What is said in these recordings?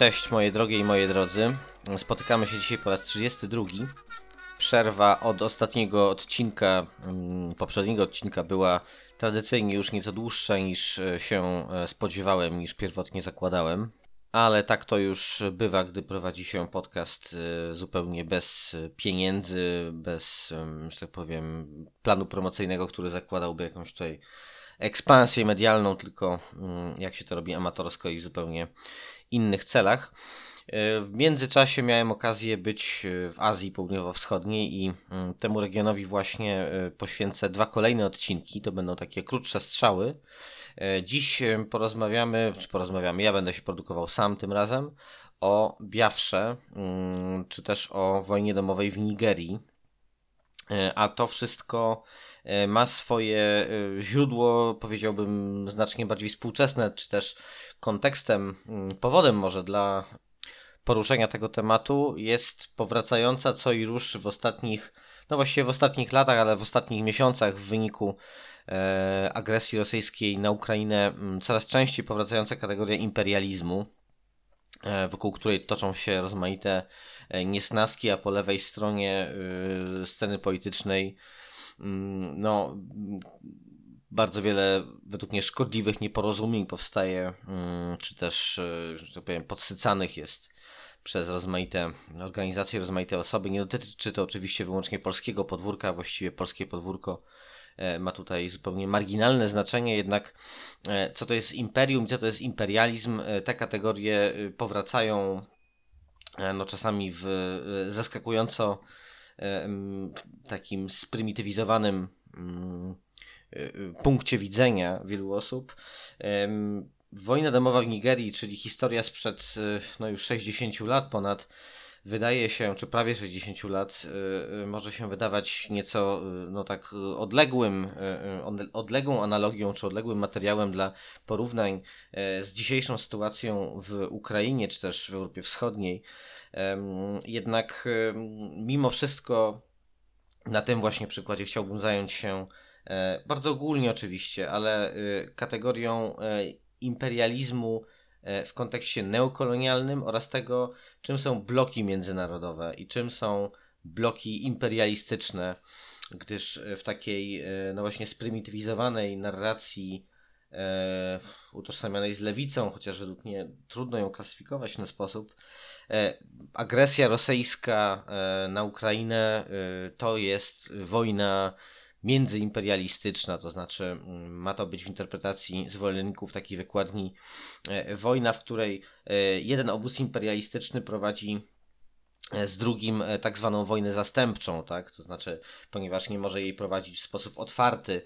Cześć moje drogie i moje drodzy. Spotykamy się dzisiaj po raz 32. Przerwa od ostatniego odcinka, mm, poprzedniego odcinka była tradycyjnie już nieco dłuższa niż e, się e, spodziewałem, niż pierwotnie zakładałem. Ale tak to już bywa, gdy prowadzi się podcast e, zupełnie bez pieniędzy, bez, że tak powiem, planu promocyjnego, który zakładałby jakąś tutaj ekspansję medialną, tylko mm, jak się to robi amatorsko i zupełnie innych celach. E, W międzyczasie miałem okazję być e, w Azji Południowo-Wschodniej i mm, temu regionowi właśnie e, poświęcę dwa kolejne odcinki. To będą takie krótsze strzały. Dziś porozmawiamy, czy porozmawiamy, ja będę się produkował sam tym razem, o Biafrze, mm, czy też o wojnie domowej w Nigerii. A to wszystko ma swoje źródło, powiedziałbym, znacznie bardziej współczesne, czy też kontekstem, mm, powodem może dla poruszenia tego tematu jest powracająca co i rusz w ostatnich, no właściwie w ostatnich latach, ale w ostatnich miesiącach w wyniku e, agresji rosyjskiej na Ukrainę mm, coraz częściej powracająca kategoria imperializmu, e, wokół której toczą się rozmaite e, niesnaski, a po lewej stronie y, sceny politycznej. Mm, no, bardzo wiele według mnie szkodliwych nieporozumień powstaje, mm, czy też, y, że tak powiem, podsycanych jest przez rozmaite organizacje, rozmaite osoby. Nie dotyczy to oczywiście wyłącznie polskiego podwórka, właściwie polskie podwórko e, ma tutaj zupełnie marginalne znaczenie, jednak e, co to jest imperium, co to jest imperializm, e, te kategorie powracają e, no czasami w e, zaskakująco e, takim sprymitywizowanym mm, punkcie widzenia wielu osób. Wojna domowa w Nigerii, czyli historia sprzed y, no już 60 lat ponad, wydaje się, czy prawie 60 lat, y, y, może się wydawać nieco y, no tak y, odległym, y, y, od- odległą analogią, czy odległym materiałem dla porównań e, z dzisiejszą sytuacją w Ukrainie, czy też w Europie Wschodniej. Jednak mimo wszystko na tym właśnie przykładzie chciałbym zająć się bardzo ogólnie oczywiście, ale y, kategorią e, imperializmu e, w kontekście neokolonialnym oraz tego, czym są bloki międzynarodowe i czym są bloki imperialistyczne, gdyż e, w takiej e, no właśnie sprymitywizowanej narracji e, utożsamianej z lewicą, chociaż według mnie trudno ją klasyfikować w ten sposób, e, agresja rosyjska e, na Ukrainę e, to jest wojna międzyimperialistyczna, to znaczy mm, ma to być w interpretacji zwolenników takiej wykładni e, wojna, w której e, jeden obóz imperialistyczny prowadzi e, z drugim tak zwaną wojnę zastępczą, tak? To znaczy, ponieważ nie może jej prowadzić w sposób otwarty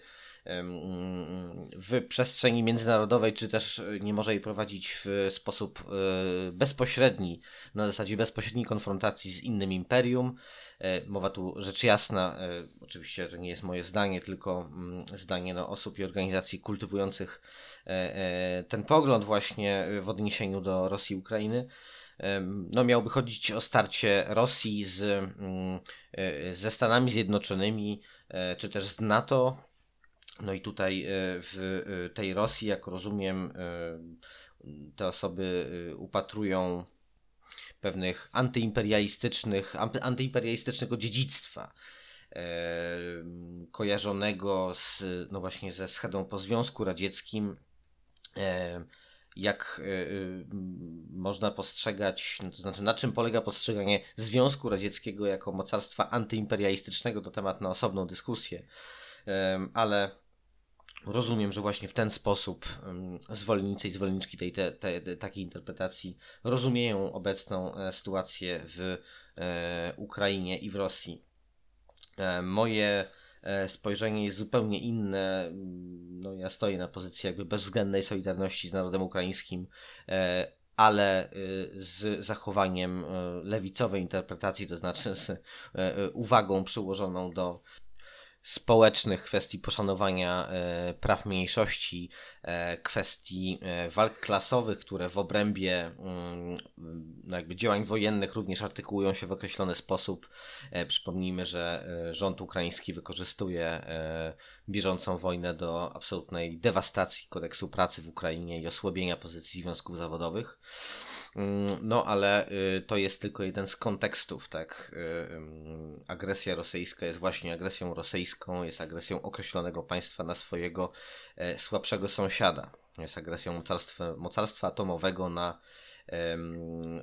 w przestrzeni międzynarodowej, czy też nie może jej prowadzić w sposób e, bezpośredni, na zasadzie bezpośredniej konfrontacji z innym imperium. E, Mowa tu rzecz jasna, e, oczywiście to nie jest moje zdanie, tylko mm, zdanie no, osób i organizacji kultywujących ten pogląd właśnie w odniesieniu do Rosji i Ukrainy. no, miałby chodzić o starcie Rosji z, mm, ze Stanami Zjednoczonymi, czy też z NATO. No i tutaj w tej Rosji, jak rozumiem, te osoby upatrują pewnych antyimperialistycznych, antyimperialistycznego dziedzictwa kojarzonego z, no właśnie ze schedą po Związku Radzieckim, jak e, e, można postrzegać, no to znaczy na czym polega postrzeganie Związku Radzieckiego jako mocarstwa antyimperialistycznego, to temat na osobną dyskusję, ale rozumiem, że właśnie w ten sposób zwolennicy i zwolenniczki tej, te, te, takiej interpretacji rozumieją obecną e, sytuację w Ukrainie i w Rosji. Moje E, spojrzenie jest zupełnie inne. No, ja stoję na pozycji jakby bezwzględnej solidarności z narodem ukraińskim, e, ale e, z zachowaniem lewicowej interpretacji, to znaczy z uwagą przyłożoną do społecznych, kwestii poszanowania e, praw mniejszości, e, kwestii e, walk klasowych, które w obrębie mm, no jakby działań wojennych również artykułują się w określony sposób. Przypomnijmy, że rząd ukraiński wykorzystuje bieżącą wojnę do absolutnej dewastacji kodeksu pracy w Ukrainie i osłabienia pozycji związków zawodowych. Mm, no, ale y, to jest tylko jeden z kontekstów, tak? Y, agresja rosyjska jest właśnie agresją rosyjską, jest agresją określonego państwa na swojego e, słabszego sąsiada. Jest agresją mocarstwa, mocarstwa atomowego na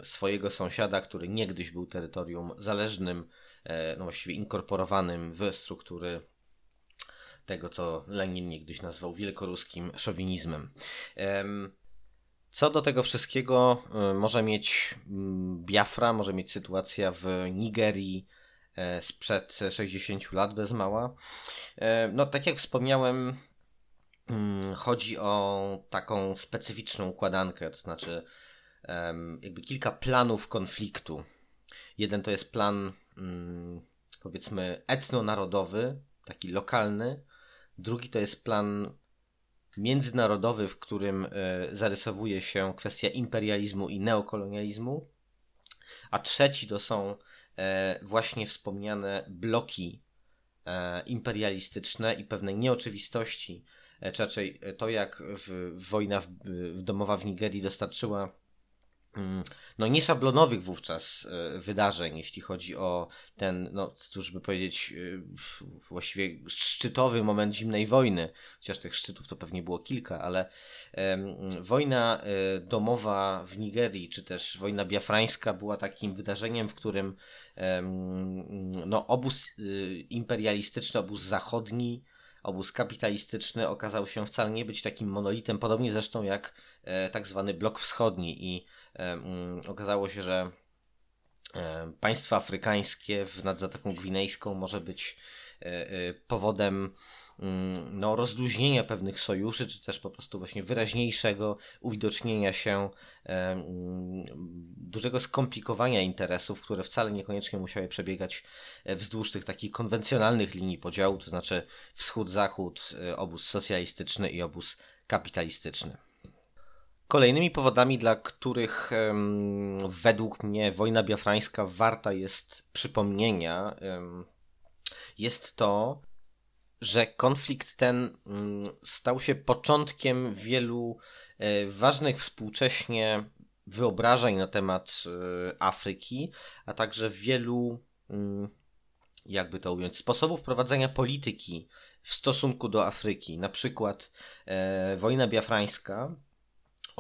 swojego sąsiada, który niegdyś był terytorium zależnym, e, no właściwie inkorporowanym w struktury tego, co Lenin niegdyś nazwał wielkoruskim szowinizmem. Co do tego wszystkiego y, może mieć mm, Biafra, może mieć sytuacja w Nigerii e, sprzed 60 lat bez mała. E, no, tak jak wspomniałem, mm, chodzi o taką specyficzną układankę, to znaczy jakby kilka planów konfliktu. Jeden to jest plan, mm, powiedzmy, etnonarodowy, taki lokalny. Drugi to jest plan międzynarodowy, w którym e, zarysowuje się kwestia imperializmu i neokolonializmu, a trzeci to są e, właśnie wspomniane bloki e, imperialistyczne i pewne nieoczywistości, czy raczej to, jak w, wojna w, w domowa w Nigerii dostarczyła no nieszablonowych wówczas e, wydarzeń, jeśli chodzi o ten, no cóż by powiedzieć, e, właściwie szczytowy moment zimnej wojny, chociaż tych szczytów to pewnie było kilka, ale wojna e, domowa w Nigerii, czy też wojna biafrańska była takim wydarzeniem, w którym no, obóz imperialistyczny, obóz zachodni, obóz kapitalistyczny okazał się wcale nie być takim monolitem, podobnie zresztą jak tak zwany blok wschodni. I Mm, okazało się, że państwo afrykańskie nad Zatoką Gwinejską może być e, e, powodem mm, no, rozluźnienia pewnych sojuszy, czy też po prostu właśnie wyraźniejszego uwidocznienia się mm, dużego skomplikowania interesów, które wcale niekoniecznie musiały przebiegać e, wzdłuż tych takich konwencjonalnych linii podziału, to znaczy wschód-zachód, obóz socjalistyczny i obóz kapitalistyczny. Kolejnymi powodami, dla których według mnie wojna biafrańska warta jest przypomnienia, jest to, że konflikt ten um, stał się początkiem wielu e, ważnych współcześnie wyobrażeń na temat e, Afryki, a także wielu, mm, jakby to ująć, sposobów prowadzenia polityki w stosunku do Afryki. Na przykład e, wojna biafrańska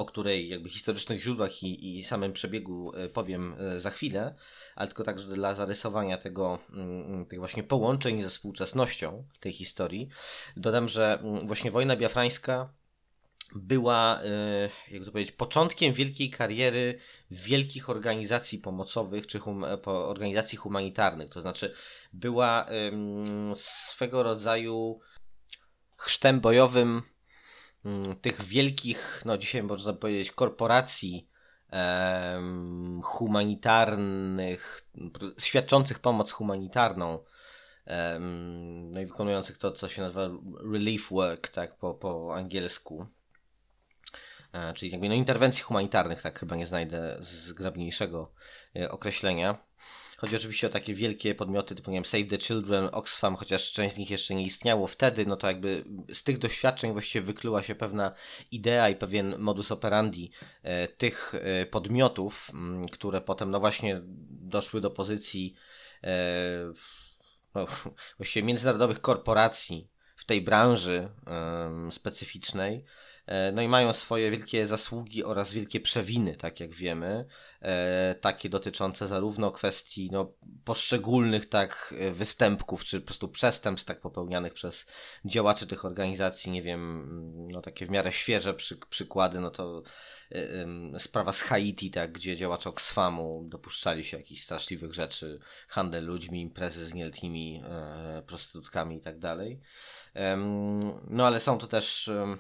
o której jakby historycznych źródłach i, i samym przebiegu e, powiem e, za chwilę, ale tylko także dla zarysowania tego, mm, tych właśnie połączeń ze współczesnością tej historii, dodam, że mm, właśnie wojna biafrańska była, e, jak to powiedzieć, początkiem wielkiej kariery wielkich organizacji pomocowych czy hum, organizacji humanitarnych. To znaczy, była swego rodzaju chrztem bojowym tych wielkich, no dzisiaj można powiedzieć, korporacji um, humanitarnych, świadczących pomoc humanitarną, um, no i wykonujących to, co się nazywa relief work, tak po, po angielsku. czyli jakby no interwencji humanitarnych, tak chyba nie znajdę zgrabniejszego określenia. Chodzi oczywiście o takie wielkie podmioty typu nie wiem, Save the Children, Oxfam, chociaż część z nich jeszcze nie istniało wtedy, no to jakby z tych doświadczeń właściwie wykluła się pewna idea i pewien modus operandi e, tych e, podmiotów, m, które potem no właśnie doszły do pozycji e, no, właściwie międzynarodowych korporacji w tej branży specyficznej. E, no i mają swoje wielkie zasługi oraz wielkie przewiny, tak jak wiemy, e, takie dotyczące zarówno kwestii no, poszczególnych tak występków, czy po prostu przestępstw tak popełnianych przez działaczy tych organizacji, nie wiem, no takie w miarę świeże przy, przykłady, no to e, sprawa z Haiti, tak, gdzie działacze Oxfamu dopuszczali się jakichś straszliwych rzeczy, handel ludźmi, imprezy z nieletnimi prostytutkami i tak dalej. No ale są to też E,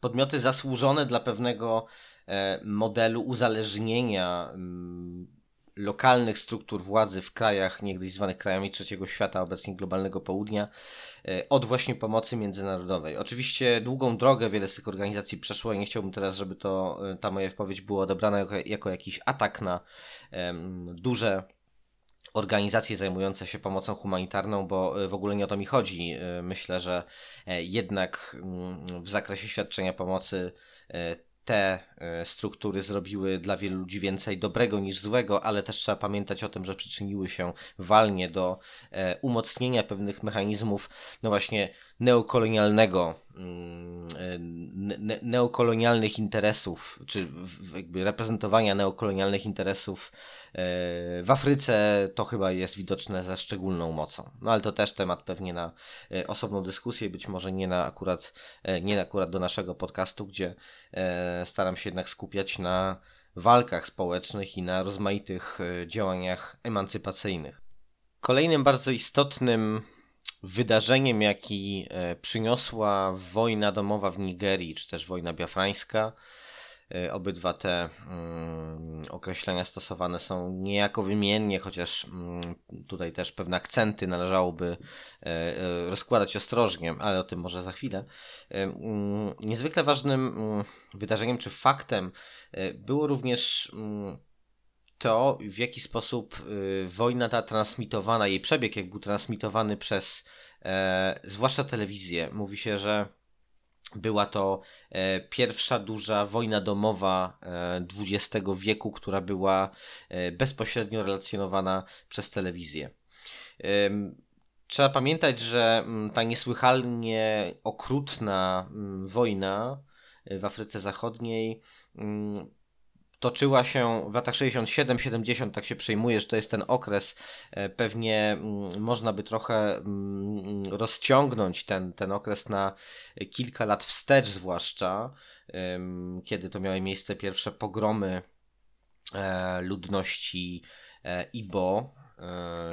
podmioty zasłużone dla pewnego e, modelu uzależnienia mm, lokalnych struktur władzy w krajach niegdyś zwanych krajami trzeciego świata, obecnie globalnego południa, e, od właśnie pomocy międzynarodowej. Oczywiście długą drogę wiele z tych organizacji przeszło i nie chciałbym teraz, żeby to ta moja wypowiedź była odebrana jako, jako jakiś atak na um, duże organizacje zajmujące się pomocą humanitarną, bo e, w ogóle nie o to mi chodzi. E, myślę, że e, jednak mm, w zakresie świadczenia pomocy te struktury zrobiły dla wielu ludzi więcej dobrego niż złego, ale też trzeba pamiętać o tym, że przyczyniły się walnie do umocnienia pewnych mechanizmów, no właśnie neokolonialnego, ne neokolonialnych interesów, czy jakby reprezentowania neokolonialnych interesów w Afryce to chyba jest widoczne ze szczególną mocą. No ale to też temat pewnie na e, osobną dyskusję, być może nie na akurat, e, nie akurat do naszego podcastu, gdzie e, staram się jednak skupiać na walkach społecznych i na rozmaitych działaniach emancypacyjnych. Kolejnym bardzo istotnym wydarzeniem, jaki przyniosła wojna domowa w Nigerii, czy też wojna biafrańska, Y, obydwa te mm, określenia stosowane są niejako wymiennie, chociaż mm, tutaj też pewne akcenty należałoby e, e, rozkładać ostrożnie, ale o tym może za chwilę. E, mm, niezwykle ważnym wydarzeniem czy faktem było również to, w jaki sposób wojna ta transmitowana, jej przebieg, jak był transmitowany przez zwłaszcza telewizję. Mówi się, że była to e, pierwsza duża wojna domowa XX e, wieku, która była e, bezpośrednio relacjonowana przez telewizję. Trzeba pamiętać, że mm, ta niesłychanie okrutna mm, wojna w Afryce Zachodniej mm, toczyła się w latach 67-70, tak się przejmuje, że to jest ten okres. E, pewnie mm, można by trochę mm, rozciągnąć ten, ten okres na kilka lat wstecz, zwłaszcza kiedy to miały miejsce pierwsze pogromy e, ludności e, Ibo,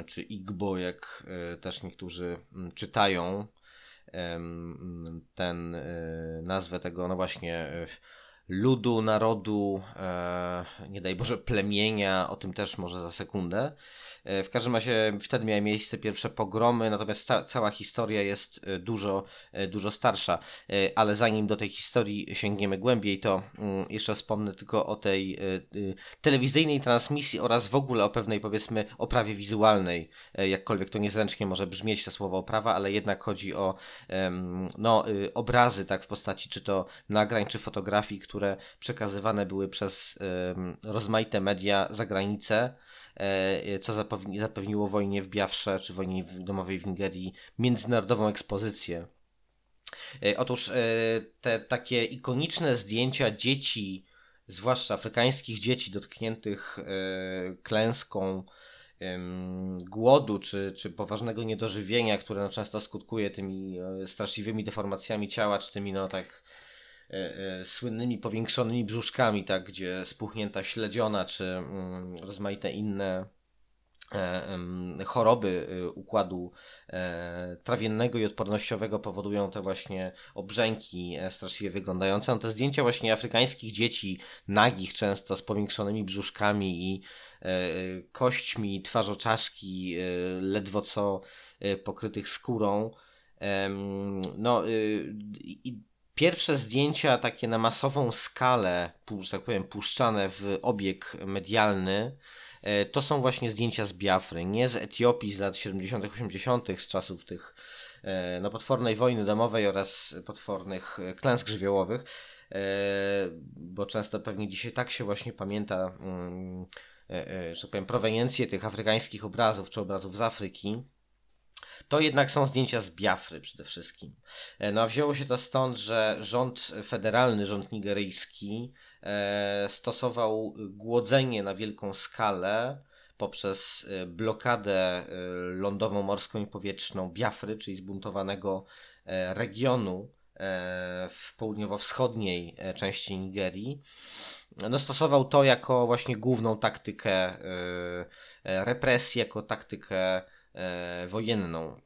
czy Igbo, jak też niektórzy mm, czytają ten nazwę tego, no właśnie ludu, narodu, e, nie daj Boże, plemienia, o tym też może za sekundę. E, w każdym razie wtedy miały miejsce pierwsze pogromy, natomiast ca cała historia jest e, dużo, dużo starsza. Ale zanim do tej historii sięgniemy głębiej, to mm, jeszcze wspomnę tylko o tej telewizyjnej transmisji oraz w ogóle o pewnej, powiedzmy, oprawie wizualnej. Jakkolwiek to niezręcznie może brzmieć to słowo oprawa, ale jednak chodzi o no, obrazy, tak, w postaci czy to nagrań, czy fotografii, które przekazywane były przez rozmaite media za granicę. E, co zapewniło wojnie w Biafrze czy wojnie domowej w Nigerii międzynarodową ekspozycję. E, otóż e, te takie ikoniczne zdjęcia dzieci, zwłaszcza afrykańskich dzieci dotkniętych klęską głodu czy, czy poważnego niedożywienia, które no często skutkuje tymi straszliwymi deformacjami ciała, czy tymi no tak słynnymi powiększonymi brzuszkami, tak, gdzie spuchnięta śledziona czy mm, rozmaite inne e, choroby y, układu trawiennego i odpornościowego powodują te właśnie obrzęki straszliwie wyglądające. No te zdjęcia właśnie afrykańskich dzieci, nagich często, z powiększonymi brzuszkami i kośćmi twarzoczaszki ledwo co pokrytych skórą. No y, i Pierwsze zdjęcia takie na masową skalę, tak powiem, puszczane w obieg medialny, e, to są właśnie zdjęcia z Biafry, nie z Etiopii z lat 70., 80., z czasów tych no, potwornej wojny domowej oraz potwornych klęsk żywiołowych, bo często pewnie dzisiaj tak się właśnie pamięta, mm, że tak powiem, proweniencję tych afrykańskich obrazów czy obrazów z Afryki to jednak są zdjęcia z Biafry przede wszystkim. E, no a wzięło się to stąd, że rząd federalny, rząd nigeryjski e, stosował głodzenie na wielką skalę poprzez e, blokadę lądową, morską i powietrzną Biafry, czyli zbuntowanego regionu w południowo-wschodniej części Nigerii. No, stosował to jako właśnie główną taktykę represji, jako taktykę wojenną.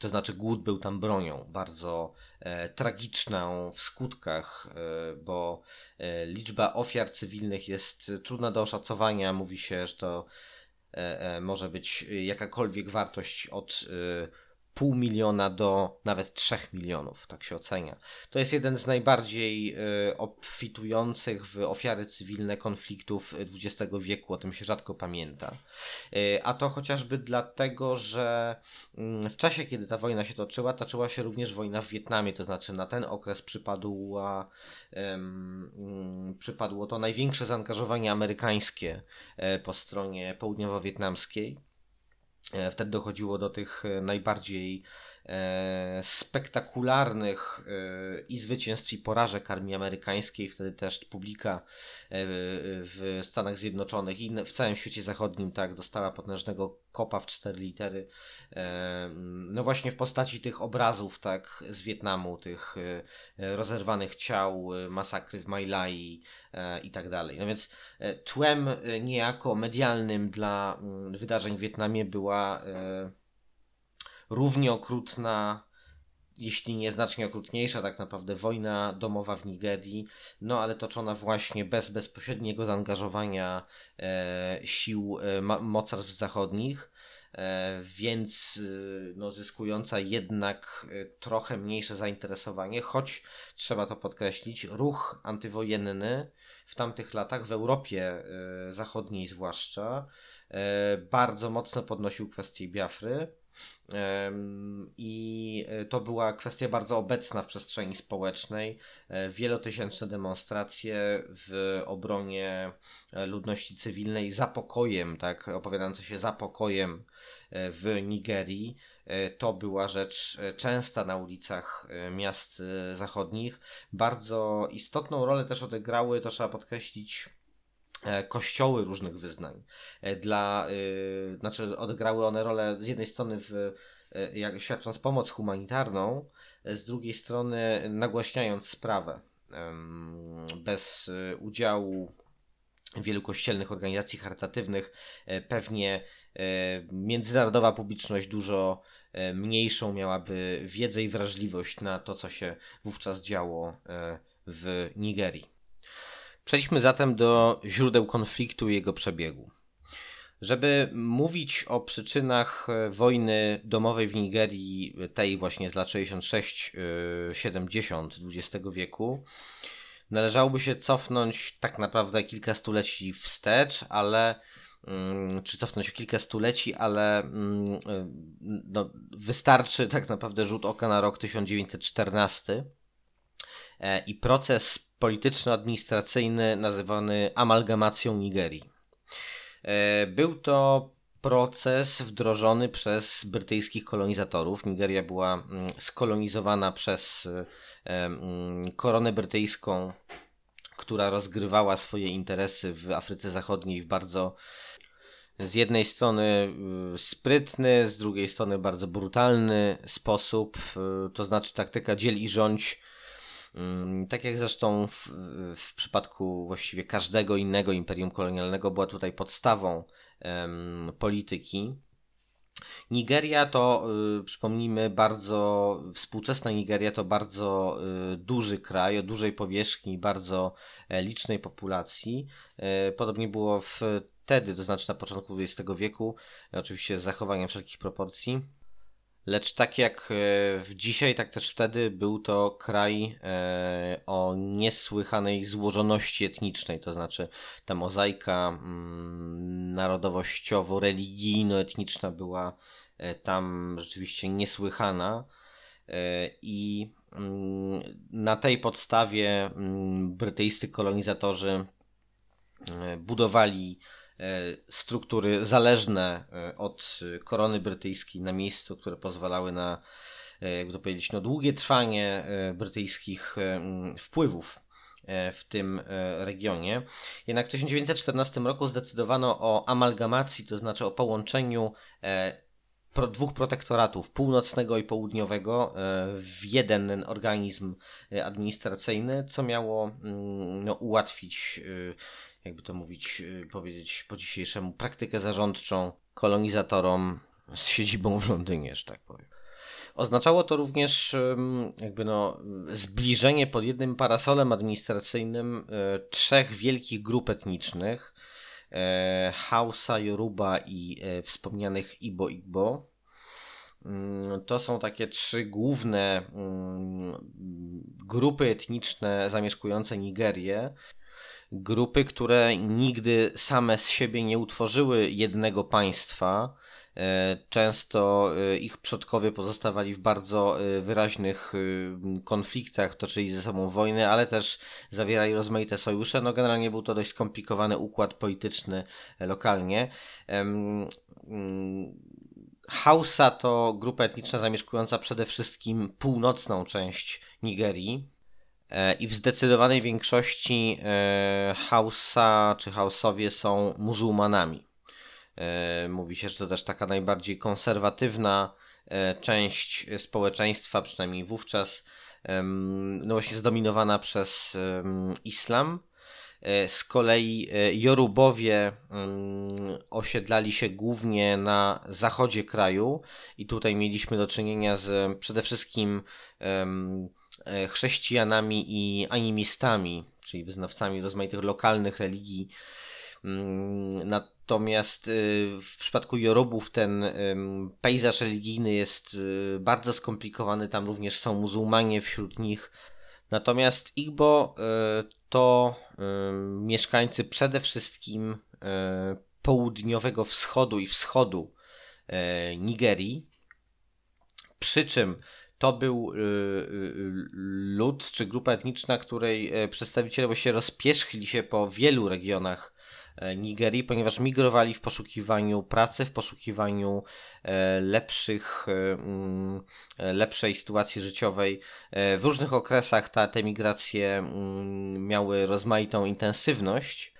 To znaczy, głód był tam bronią bardzo e, tragiczną w skutkach, e, bo e, liczba ofiar cywilnych jest trudna do oszacowania. Mówi się, że to e, e, może być jakakolwiek wartość od pół miliona do nawet 3 milionów, tak się ocenia. To jest jeden z najbardziej y, obfitujących w ofiary cywilne konfliktów XX wieku, o tym się rzadko pamięta. Y, a to chociażby dlatego, że y, w czasie, kiedy ta wojna się toczyła, toczyła się również wojna w Wietnamie, to znaczy na ten okres przypadła, przypadło to największe zaangażowanie amerykańskie po stronie południowo-wietnamskiej. E, wtedy dochodziło do tych e, najbardziej spektakularnych i zwycięstw i porażek armii amerykańskiej. Wtedy też publika w Stanach Zjednoczonych i w całym świecie zachodnim tak dostała potężnego kopa w cztery litery. No właśnie w postaci tych obrazów tak z Wietnamu, tych rozerwanych ciał, masakry w My Lai i tak dalej. No więc tłem niejako medialnym dla mm, wydarzeń w Wietnamie była równie okrutna, jeśli nie znacznie okrutniejsza, tak naprawdę wojna domowa w Nigerii, no ale toczona właśnie bez bezpośredniego zaangażowania e, sił e, mocarstw zachodnich. E, więc e, no, zyskująca jednak e, trochę mniejsze zainteresowanie, choć trzeba to podkreślić, ruch antywojenny w tamtych latach w Europie Zachodniej zwłaszcza bardzo mocno podnosił kwestię Biafry i e, to była kwestia bardzo obecna w przestrzeni społecznej. E, wielotysięczne demonstracje w obronie e, ludności cywilnej za pokojem, tak, opowiadające się za pokojem w Nigerii. To była rzecz częsta na ulicach miast zachodnich. Bardzo istotną rolę też odegrały, to trzeba podkreślić, kościoły różnych wyznań. E, dla, yy, znaczy odegrały one rolę z jednej strony w, jak, świadcząc pomoc humanitarną, z drugiej strony nagłaśniając sprawę. Bez udziału wielu kościelnych organizacji charytatywnych pewnie międzynarodowa publiczność dużo mniejszą miałaby wiedzę i wrażliwość na to, co się wówczas działo w Nigerii. Przejdźmy zatem do źródeł konfliktu i jego przebiegu. Żeby mówić o przyczynach e, wojny domowej w Nigerii, tej właśnie z lat 66-70 XX wieku, należałoby się cofnąć tak naprawdę kilka stuleci wstecz, ale mm, czy cofnąć o kilka stuleci, ale mm, e, no, wystarczy tak naprawdę rzut oka na rok 1914 e, i proces polityczno-administracyjny nazywany amalgamacją Nigerii. E, był to proces wdrożony przez brytyjskich kolonizatorów. Nigeria była mm, skolonizowana przez e, mm, koronę brytyjską, która rozgrywała swoje interesy w Afryce Zachodniej w bardzo z jednej strony y, sprytny, z drugiej strony bardzo brutalny sposób, to znaczy taktyka dziel i rządź Mm, tak jak zresztą w, w przypadku właściwie każdego innego imperium kolonialnego była tutaj podstawą polityki. Nigeria to, y, przypomnijmy, bardzo, współczesna Nigeria to bardzo y, duży kraj o dużej powierzchni, bardzo e, licznej populacji. E, podobnie było wtedy, to znaczy na początku XX wieku, oczywiście z zachowaniem wszelkich proporcji. Lecz tak jak e, w dzisiaj, tak też wtedy był to kraj e, o niesłychanej złożoności etnicznej, to znaczy ta mozaika mm, narodowościowo-religijno-etniczna była e, tam rzeczywiście niesłychana i mm, na tej podstawie mm, brytyjscy kolonizatorzy budowali struktury zależne e, od korony brytyjskiej na miejscu, które pozwalały na, e, jakby to powiedzieć, no, długie trwanie brytyjskich wpływów w tym regionie. Jednak w 1914 roku zdecydowano o amalgamacji, to znaczy o połączeniu dwóch protektoratów, północnego i południowego, w jeden organizm administracyjny, co miało no, ułatwić jakby to mówić, y, powiedzieć po dzisiejszemu, praktykę zarządczą kolonizatorom z siedzibą w Londynie, że tak powiem. Oznaczało to również jakby no, zbliżenie pod jednym parasolem administracyjnym y, trzech wielkich grup etnicznych y, Hausa, Yoruba i wspomnianych Ibo Igbo. Mm, to są takie trzy główne mm, grupy etniczne zamieszkujące Nigerię, grupy, które nigdy same z siebie nie utworzyły jednego państwa. E, często e, ich przodkowie pozostawali w bardzo e, wyraźnych konfliktach, toczyli ze sobą wojny, ale też zawierali rozmaite sojusze. No generalnie był to dość skomplikowany układ polityczny lokalnie. Mm, Hausa to grupa etniczna zamieszkująca przede wszystkim północną część Nigerii, i w zdecydowanej większości e, Hausa czy Hausowie są muzułmanami. E, mówi się, że to też taka najbardziej konserwatywna część społeczeństwa, przynajmniej wówczas, no właśnie zdominowana przez islam. Z kolei Jorubowie osiedlali się głównie na zachodzie kraju i tutaj mieliśmy do czynienia z przede wszystkim E, chrześcijanami i animistami, czyli wyznawcami rozmaitych lokalnych religii. Mm, natomiast e, w przypadku Jorobów ten pejzaż religijny jest e, bardzo skomplikowany, tam również są muzułmanie wśród nich. Natomiast Igbo to mieszkańcy przede wszystkim południowego wschodu i wschodu Nigerii. Przy czym to był y, y, lud czy grupa etniczna, której e, przedstawiciele się rozpierzchli się po wielu regionach e, Nigerii, ponieważ migrowali w poszukiwaniu pracy, w poszukiwaniu e, lepszych, mm, lepszej sytuacji życiowej. W różnych okresach ta, te migracje mm, miały rozmaitą intensywność.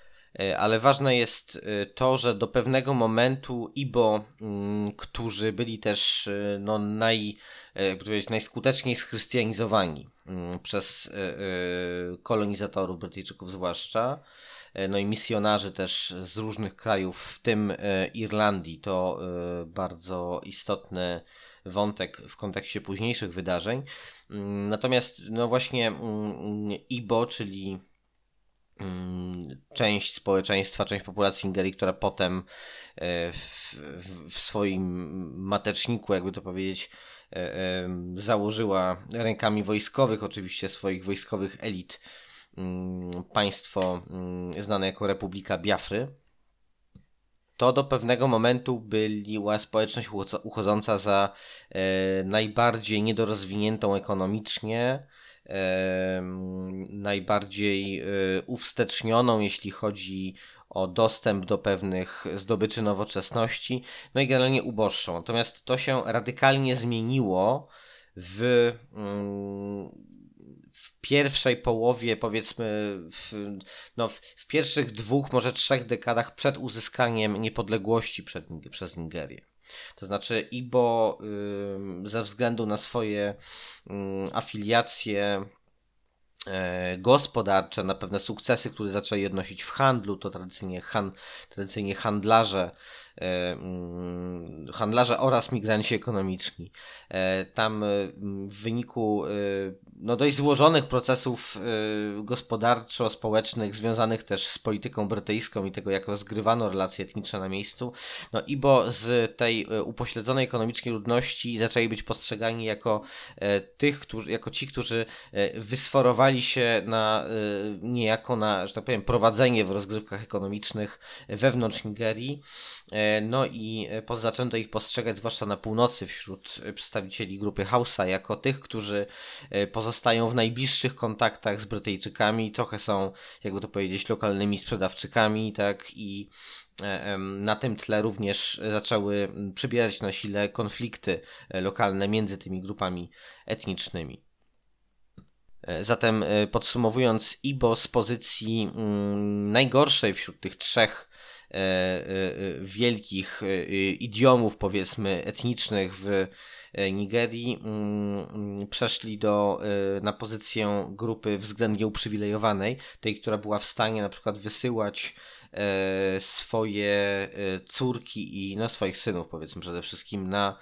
Ale ważne jest to, że do pewnego momentu Ibo, mm, którzy byli też no, naj, E, jakby powiedzieć, najskuteczniej schrystianizowani mm, przez e, e, kolonizatorów Brytyjczyków zwłaszcza. No i misjonarzy też z różnych krajów, w tym Irlandii. To bardzo istotny wątek w kontekście późniejszych wydarzeń. Mm, natomiast no właśnie Ibo, czyli część społeczeństwa, część populacji Nigerii, która potem w, w swoim mateczniku, jakby to powiedzieć, E, założyła rękami wojskowych, oczywiście swoich wojskowych elit, mm, państwo mm, znane jako Republika Biafry. To do pewnego momentu była społeczność uchodząca za e, najbardziej niedorozwiniętą ekonomicznie, najbardziej e, uwstecznioną, jeśli chodzi o dostęp do pewnych zdobyczy nowoczesności, no i generalnie uboższą. Natomiast to się radykalnie zmieniło w, mm, w pierwszej połowie, powiedzmy, w, no, w, w, pierwszych dwóch, może trzech dekadach przed uzyskaniem niepodległości przed, przez Nigerię. To znaczy, Ibo ze względu na swoje afiliacje e, gospodarcze, na pewne sukcesy, które zaczęli odnosić w handlu, to tradycyjnie, han, tradycyjnie handlarze handlarze oraz migranci ekonomiczni. E, tam e, w wyniku no, dość złożonych procesów gospodarczo-społecznych, związanych też z polityką brytyjską i tego, jak rozgrywano relacje etniczne na miejscu, no i bo z tej upośledzonej ekonomicznie ludności zaczęli być postrzegani jako tych, którzy, jako ci, którzy wysforowali się na niejako na, że tak powiem, prowadzenie w rozgrywkach ekonomicznych wewnątrz Nigerii. No i e, zaczęto ich postrzegać, zwłaszcza na północy, wśród e, przedstawicieli grupy Hausa, jako tych, którzy e, pozostają w najbliższych kontaktach z Brytyjczykami, trochę są, jakby to powiedzieć, lokalnymi sprzedawczykami, tak i na tym tle również zaczęły przybierać na sile konflikty lokalne między tymi grupami etnicznymi. Zatem podsumowując, Ibo z pozycji mm, najgorszej wśród tych trzech E, e, wielkich e, idiomów, powiedzmy, etnicznych w Nigerii, mm, przeszli do, na pozycję grupy względnie uprzywilejowanej, tej, która była w stanie na przykład wysyłać swoje córki i no, swoich synów, powiedzmy przede wszystkim, na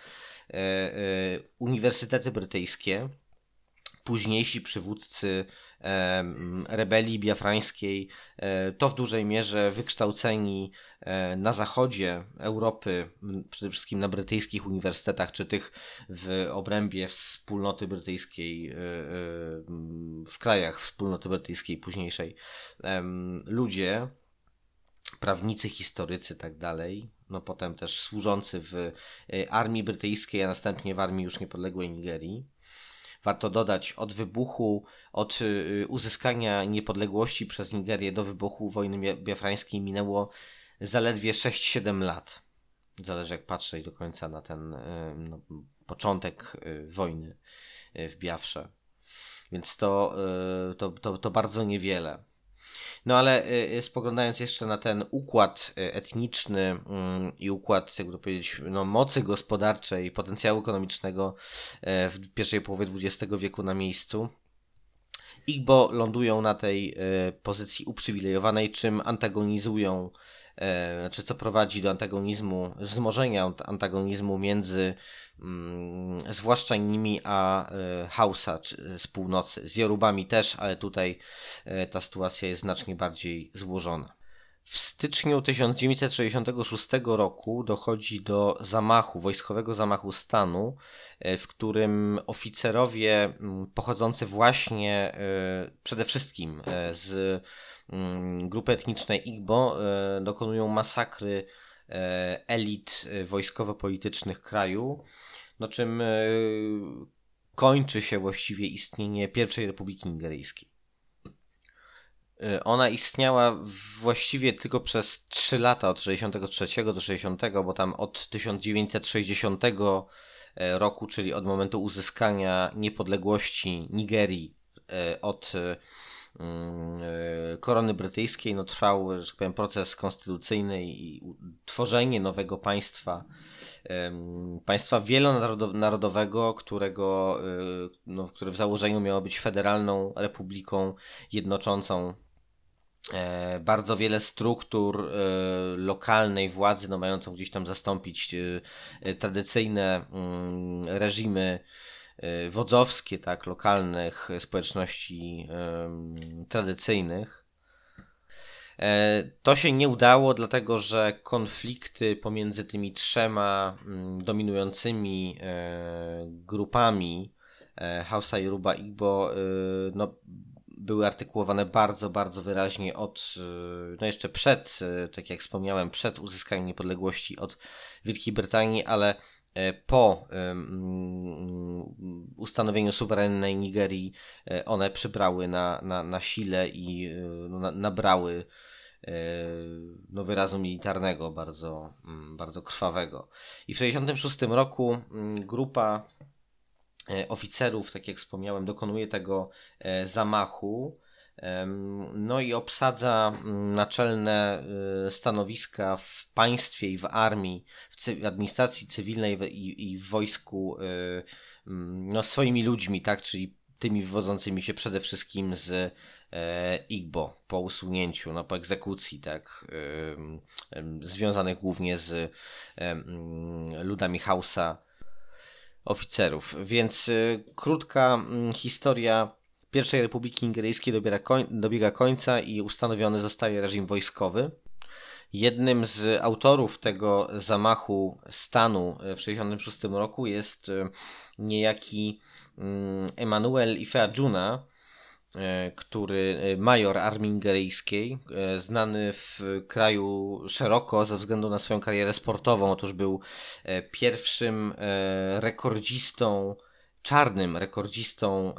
uniwersytety brytyjskie. Późniejsi przywódcy rebelii biafrańskiej, e, to w dużej mierze wykształceni e, na zachodzie Europy, przede wszystkim na brytyjskich uniwersytetach, czy tych w obrębie wspólnoty brytyjskiej, e, w krajach wspólnoty brytyjskiej późniejszej, ludzie, prawnicy, historycy, tak dalej, no potem też służący w armii brytyjskiej, a następnie w armii już niepodległej Nigerii Warto dodać, od wybuchu, od y, uzyskania niepodległości przez Nigerię do wybuchu wojny biafrańskiej minęło zaledwie 6-7 lat. Zależy jak patrzeć do końca na ten y, no, początek y, wojny w Biafrze. Więc to, to, to, to bardzo niewiele. No ale y, y, spoglądając jeszcze na ten układ y, etniczny mm, i układ, jakby to powiedzieć, no, mocy gospodarczej, potencjału ekonomicznego w pierwszej połowie XX wieku na miejscu, Igbo lądują na tej pozycji uprzywilejowanej, czym antagonizują, znaczy co prowadzi do antagonizmu, wzmożenia antagonizmu między Mm, zwłaszcza nimi a e, Hausa z północy. Z Jorubami też, ale tutaj e, ta sytuacja jest znacznie bardziej złożona. W styczniu 1966 roku dochodzi do zamachu, wojskowego zamachu stanu, e, w którym oficerowie mm, pochodzący właśnie przede wszystkim z grupy etnicznej Igbo dokonują masakry elit wojskowo-politycznych kraju no czym e, kończy się właściwie istnienie pierwszej Republiki Nigeryjskiej. E, ona istniała właściwie tylko przez 3 lata, od 63 do 60, bo tam od 1960 e, roku, czyli od momentu uzyskania niepodległości Nigerii od mm, korony brytyjskiej, no trwał, że tak powiem, proces konstytucyjny i tworzenie nowego państwa państwa wielonarodowego, którego, y, no, które w założeniu miało być federalną republiką jednoczącą. E, bardzo wiele struktur e, lokalnej władzy, no, mającą gdzieś tam zastąpić e, tradycyjne mm, reżimy wodzowskie, tak, lokalnych społeczności tradycyjnych. E, to się nie udało, dlatego że konflikty pomiędzy tymi trzema dominującymi e, grupami e, Hausa, Yoruba, Igbo no, były artykułowane bardzo, bardzo wyraźnie od, no jeszcze przed, tak jak wspomniałem, przed uzyskaniem niepodległości od Wielkiej Brytanii, ale po ustanowieniu suwerennej Nigerii one przybrały na, na, na sile i no, nabrały E, no, wyrazu militarnego, bardzo, mm, bardzo krwawego. I w 1966 roku mm, grupa e, oficerów, tak jak wspomniałem, dokonuje tego e, zamachu. No i obsadza mm, naczelne stanowiska w państwie i w armii, w administracji cywilnej i w wojsku no, swoimi ludźmi, tak, czyli tymi wywodzącymi się przede wszystkim z Igbo po usunięciu, no po egzekucji, tak, związanych głównie z ludami Hausa oficerów. Więc krótka mm, historia pierwszej Republiki Ingeryjskiej dobiega, koń, dobiega końca i ustanowiony zostaje reżim wojskowy. Jednym z autorów tego zamachu stanu w 1966 roku jest e, niejaki mm, Emanuel Ifeajuna, e, który e, major armii ingeryjskiej, znany w kraju szeroko ze względu na swoją karierę sportową. Otóż był pierwszym rekordzistą czarnym rekordzistą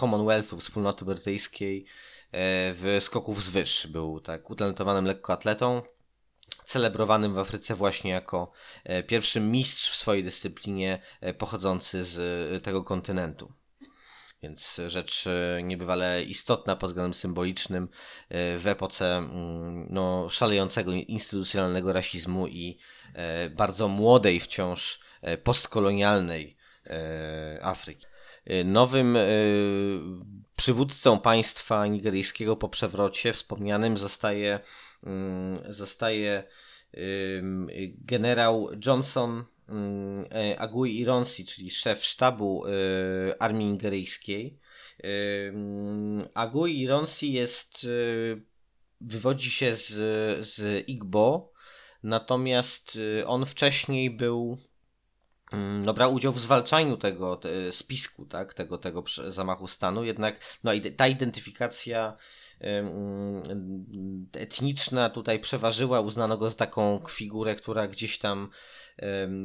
Commonwealthu wspólnoty brytyjskiej e, w skoku wzwyż. Był tak utalentowanym lekkoatletą, celebrowanym w Afryce właśnie jako e, pierwszy mistrz w swojej dyscyplinie e, pochodzący z tego kontynentu. Więc rzecz niebywale istotna pod względem symbolicznym w epoce mm, no, szalejącego instytucjonalnego rasizmu i bardzo młodej wciąż postkolonialnej Afryki. E, nowym e, przywódcą państwa nigeryjskiego po przewrocie wspomnianym zostaje, mm, zostaje generał Johnson mm, Agui Ironsi, czyli szef sztabu armii nigeryjskiej. Agui Ironsi jest, wywodzi się z, z Igbo, natomiast on wcześniej był no, brał udział w zwalczaniu tego spisku, tak, tego, tego zamachu stanu, jednak no, ta identyfikacja etniczna tutaj przeważyła, uznano go za taką figurę, która gdzieś tam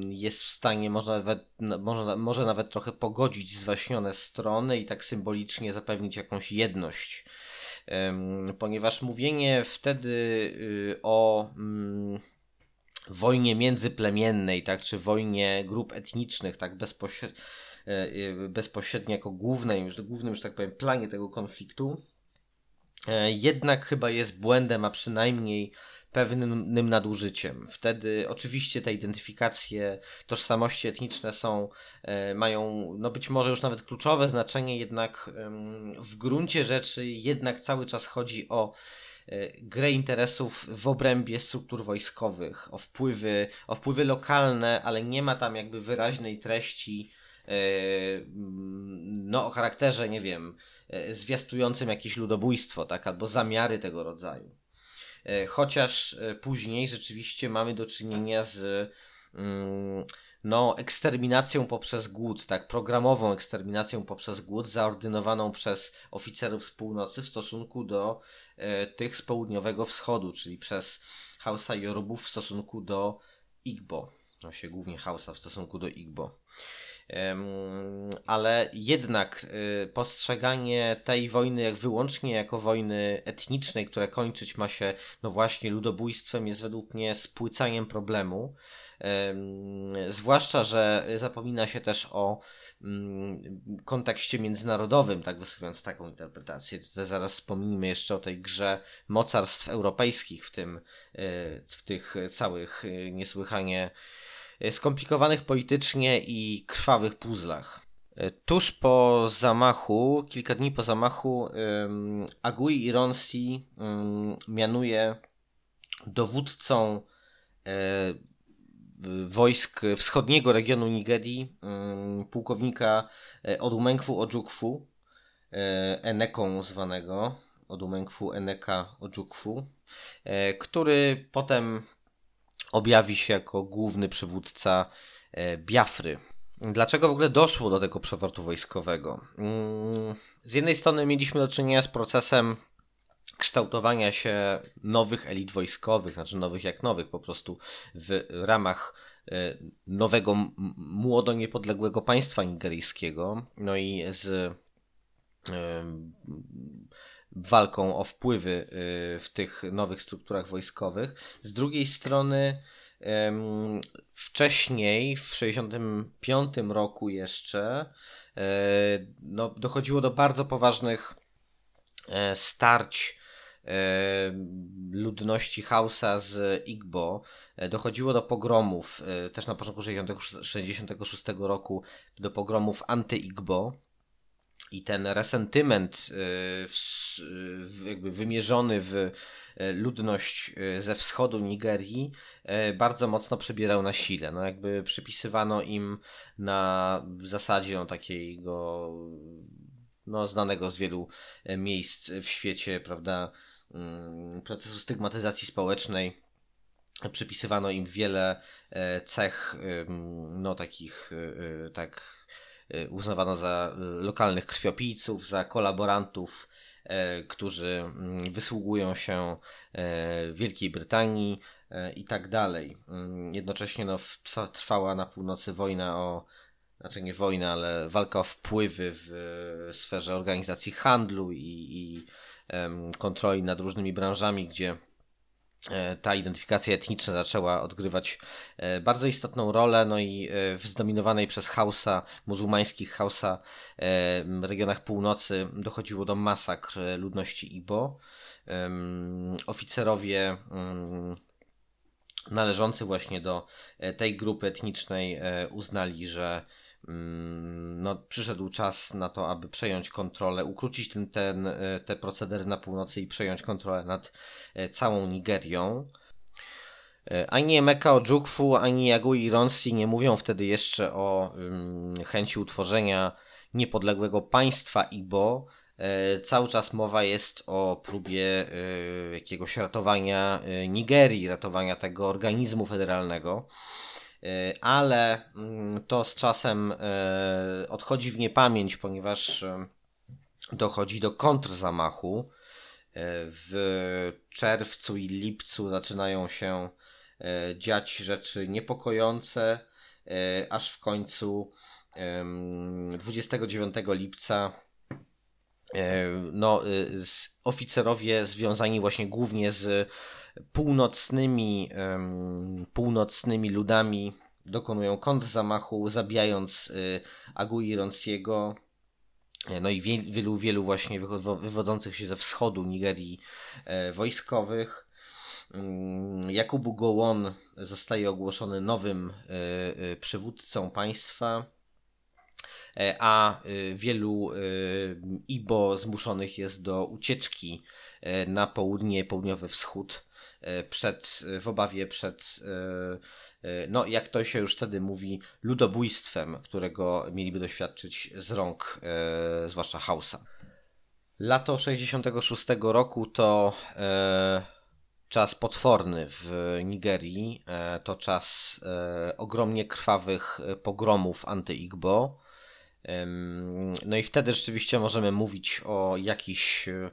jest w stanie, może nawet, no, może, może nawet trochę pogodzić zwaśnione strony i tak symbolicznie zapewnić jakąś jedność. Ponieważ mówienie wtedy y, o mm, wojnie międzyplemiennej, tak, czy wojnie grup etnicznych, tak, bezpośrednio, e, e, bezpośrednio jako głównej, już, głównym, że tak powiem, planie tego konfliktu, e, jednak chyba jest błędem, a przynajmniej pewnym nadużyciem. Wtedy oczywiście te identyfikacje, tożsamości etniczne są, mają no być może już nawet kluczowe znaczenie, jednak w gruncie rzeczy jednak cały czas chodzi o grę interesów w obrębie struktur wojskowych, o wpływy, o wpływy lokalne, ale nie ma tam jakby wyraźnej treści e, no, o charakterze, nie wiem, e, zwiastującym jakieś ludobójstwo, tak, albo zamiary tego rodzaju. Chociaż później rzeczywiście mamy do czynienia z mm, no, eksterminacją poprzez głód, tak, programową eksterminacją poprzez głód, zaordynowaną przez oficerów z północy w stosunku do e, tych z południowego wschodu, czyli przez Hausa Yorubów w stosunku do Igbo. No się głównie Hausa w stosunku do Igbo. ale jednak e, postrzeganie tej wojny jak wyłącznie jako wojny etnicznej, która kończyć ma się no właśnie ludobójstwem, jest według mnie spłycaniem problemu Zwłaszcza, że zapomina się też o kontekście międzynarodowym, tak wysuwając taką interpretację. Tutaj zaraz wspomnimy jeszcze o tej grze mocarstw europejskich, w tym e, w tych całych e, niesłychanie e, skomplikowanych politycznie i krwawych puzzlach. Tuż po zamachu, kilka dni po zamachu, Agui Ironsi mianuje dowódcą wojsk wschodniego regionu Nigerii, mm, pułkownika e, Odumenkwu Ojukwu, e, Eneką zwanego, Odumenkwu Eneka Ojukwu, e, który potem objawi się jako główny przywódca Biafry. Dlaczego w ogóle doszło do tego przewrotu wojskowego? Mm, z jednej strony mieliśmy do czynienia z procesem kształtowania się nowych elit wojskowych, znaczy nowych jak nowych, po prostu w ramach e, nowego, młodo niepodległego państwa nigeryjskiego, no i z e, walką o wpływy e, w tych nowych strukturach wojskowych. Z drugiej strony wcześniej, w 1965 roku jeszcze, no, dochodziło do bardzo poważnych starć E, ludności Hausa z Igbo e, dochodziło do pogromów, e, też na początku 1966 roku, do pogromów anty-Igbo. i ten resentyment jakby wymierzony w ludność ze wschodu Nigerii bardzo mocno przybierał na sile. No jakby przypisywano im na zasadzie no, takiego no, znanego z wielu miejsc w świecie, prawda, mm, procesu stygmatyzacji społecznej przypisywano im wiele e, cech, no takich, e, e, tak uznawano za lokalnych krwiopijców, za kolaborantów, którzy mm, wysługują się Wielkiej Brytanii i tak dalej. Mm, jednocześnie no, trwała na północy wojna o, znaczy nie wojna, ale walka o wpływy w sferze organizacji handlu i, i kontroli nad różnymi branżami, gdzie E, ta identyfikacja etniczna zaczęła odgrywać e, bardzo istotną rolę, no i e, w zdominowanej przez Hausa, muzułmańskich Hausa regionach północy dochodziło do masakr ludności Ibo. Oficerowie mm, należący właśnie do tej grupy etnicznej uznali, że no, przyszedł czas na to, aby przejąć kontrolę, ukrócić ten, ten, e, te procedery na północy i przejąć kontrolę nad e, całą Nigerią. E, ani Emeka Ojukwu, ani Yagui Ronsi nie mówią wtedy jeszcze o um, chęci utworzenia niepodległego państwa Ibo. Cały czas mowa jest o próbie jakiegoś ratowania Nigerii, ratowania tego organizmu federalnego. E, ale mm, to z czasem e, odchodzi w niepamięć, ponieważ e, dochodzi do kontrzamachu. W czerwcu i lipcu zaczynają się dziać rzeczy niepokojące, aż w końcu 29 lipca no, oficerowie związani właśnie głównie z północnymi, północnymi ludami dokonują kontrzamachu, zabijając y, Agui Ronsiego, e, no i wielu, wielu właśnie wywodzących się ze wschodu Nigerii e, wojskowych. Mm, Jakubu Gowon zostaje ogłoszony nowym e, przywódcą państwa, a wielu Ibo zmuszonych jest do ucieczki na południe, południowy wschód przed, w obawie przed, e, e, no jak to się już wtedy mówi, ludobójstwem, którego mieliby doświadczyć z rąk zwłaszcza Hausa. Lato 66 roku to czas potworny w Nigerii, to czas ogromnie krwawych pogromów anty-Igbo. No i wtedy rzeczywiście możemy mówić o jakichś E,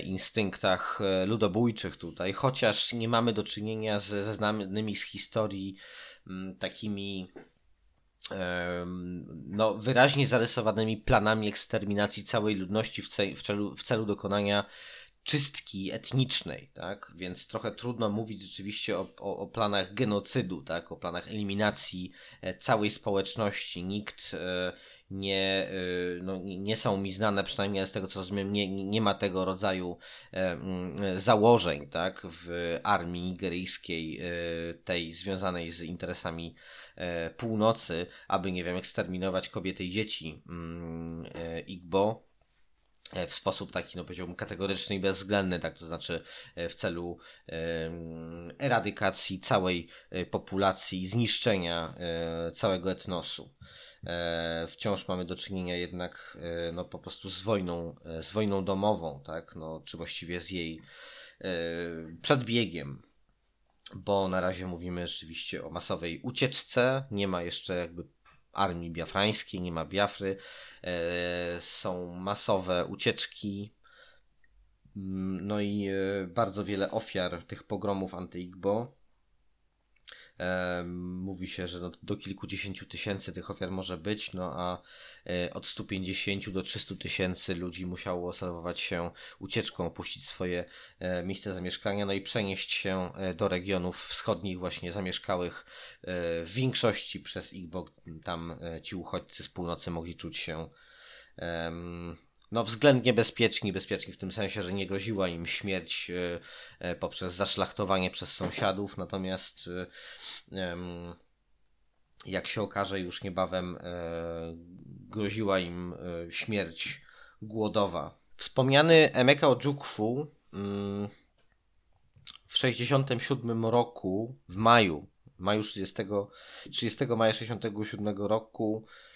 instynktach e, ludobójczych tutaj, chociaż nie mamy do czynienia ze znanymi z historii m, takimi no, wyraźnie zarysowanymi planami eksterminacji całej ludności w, w, celu, w celu dokonania czystki etnicznej, tak? Więc trochę trudno mówić rzeczywiście o, o, o, planach genocydu, tak? O planach eliminacji e, całej społeczności. Nikt nie, y, no, nie są mi znane, przynajmniej z tego co rozumiem, nie, nie ma tego rodzaju e, mm, założeń tak, w armii nigeryjskiej, e, tej związanej z interesami e, północy, aby, nie wiem, eksterminować kobiety i dzieci mm, Igbo w sposób taki, no powiedziałbym, kategoryczny i bezwzględny, tak to znaczy w celu eradykacji całej populacji, zniszczenia całego etnosu. E, wciąż mamy do czynienia jednak e, no, po prostu z wojną, e, z wojną domową, tak? no, czy właściwie z jej przedbiegiem, bo na razie mówimy rzeczywiście o masowej ucieczce, nie ma jeszcze jakby armii biafrańskiej, nie ma Biafry, są masowe ucieczki, mm, no i bardzo wiele ofiar tych pogromów anty-Igbo. Mówi się, że no, do kilkudziesięciu tysięcy tych ofiar może być, no a e, od 150 do 300 tysięcy ludzi musiało salwować się ucieczką, opuścić swoje e, miejsce zamieszkania, no i przenieść się e, do regionów wschodnich, właśnie zamieszkałych w większości przez ich, bo tam ci uchodźcy z północy mogli czuć się no, względnie bezpieczni, bezpieczni w tym sensie, że nie groziła im śmierć e, e, poprzez zaszlachtowanie przez sąsiadów, natomiast jak się okaże, już niebawem groziła im śmierć głodowa. Wspomniany Emeka Ojukwu mm, w 1967 roku, w maju, maju 30, 30 maja 1967 roku e,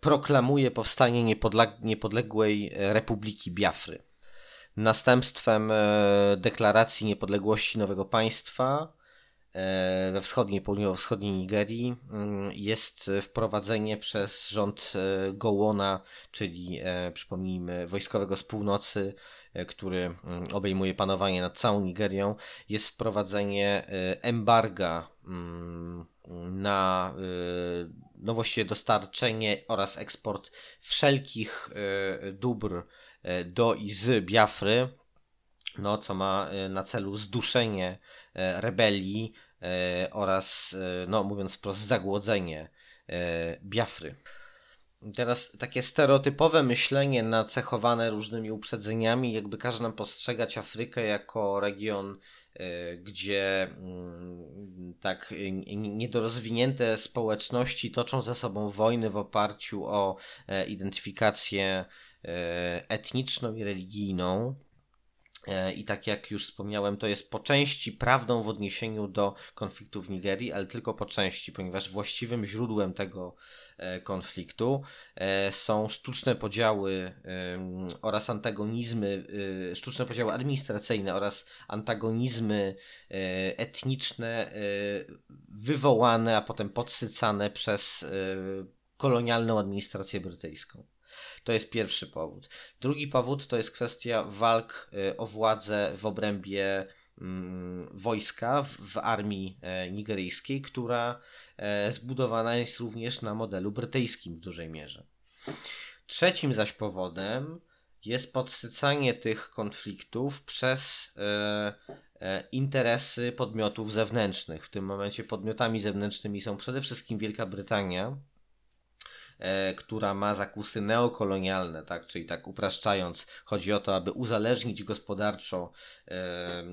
proklamuje powstanie niepodległej Republiki Biafry. Następstwem e, deklaracji niepodległości nowego państwa e, we wschodniej, południowo-wschodniej Nigerii mm, jest wprowadzenie przez rząd e, Gołona, czyli przypomnijmy wojskowego z północy, który mm, obejmuje panowanie nad całą Nigerią, jest wprowadzenie embarga mm, na no właściwie dostarczenie oraz eksport wszelkich dóbr E, do i z Biafry, no, co ma e, na celu zduszenie e, rebelii oraz, no, mówiąc wprost, zagłodzenie Biafry. Teraz takie stereotypowe myślenie nacechowane różnymi uprzedzeniami, jakby każe nam postrzegać Afrykę jako region, gdzie mm, tak niedorozwinięte społeczności toczą ze sobą wojny w oparciu o identyfikację E, etniczną i religijną. E, I tak jak już wspomniałem, to jest po części prawdą w odniesieniu do konfliktu w Nigerii, ale tylko po części, ponieważ właściwym źródłem tego e, konfliktu są sztuczne podziały oraz antagonizmy, sztuczne podziały administracyjne oraz antagonizmy etniczne wywołane, a potem podsycane przez kolonialną administrację brytyjską. To jest pierwszy powód. Drugi powód to jest kwestia walk y, o władzę w obrębie mm, wojska w, w armii e, nigeryjskiej, która e, zbudowana jest również na modelu brytyjskim w dużej mierze. Trzecim zaś powodem jest podsycanie tych konfliktów przez e, interesy podmiotów zewnętrznych. W tym momencie podmiotami zewnętrznymi są przede wszystkim Wielka Brytania, E, która ma zakusy neokolonialne, tak? czyli tak upraszczając, chodzi o to, aby uzależnić gospodarczo e,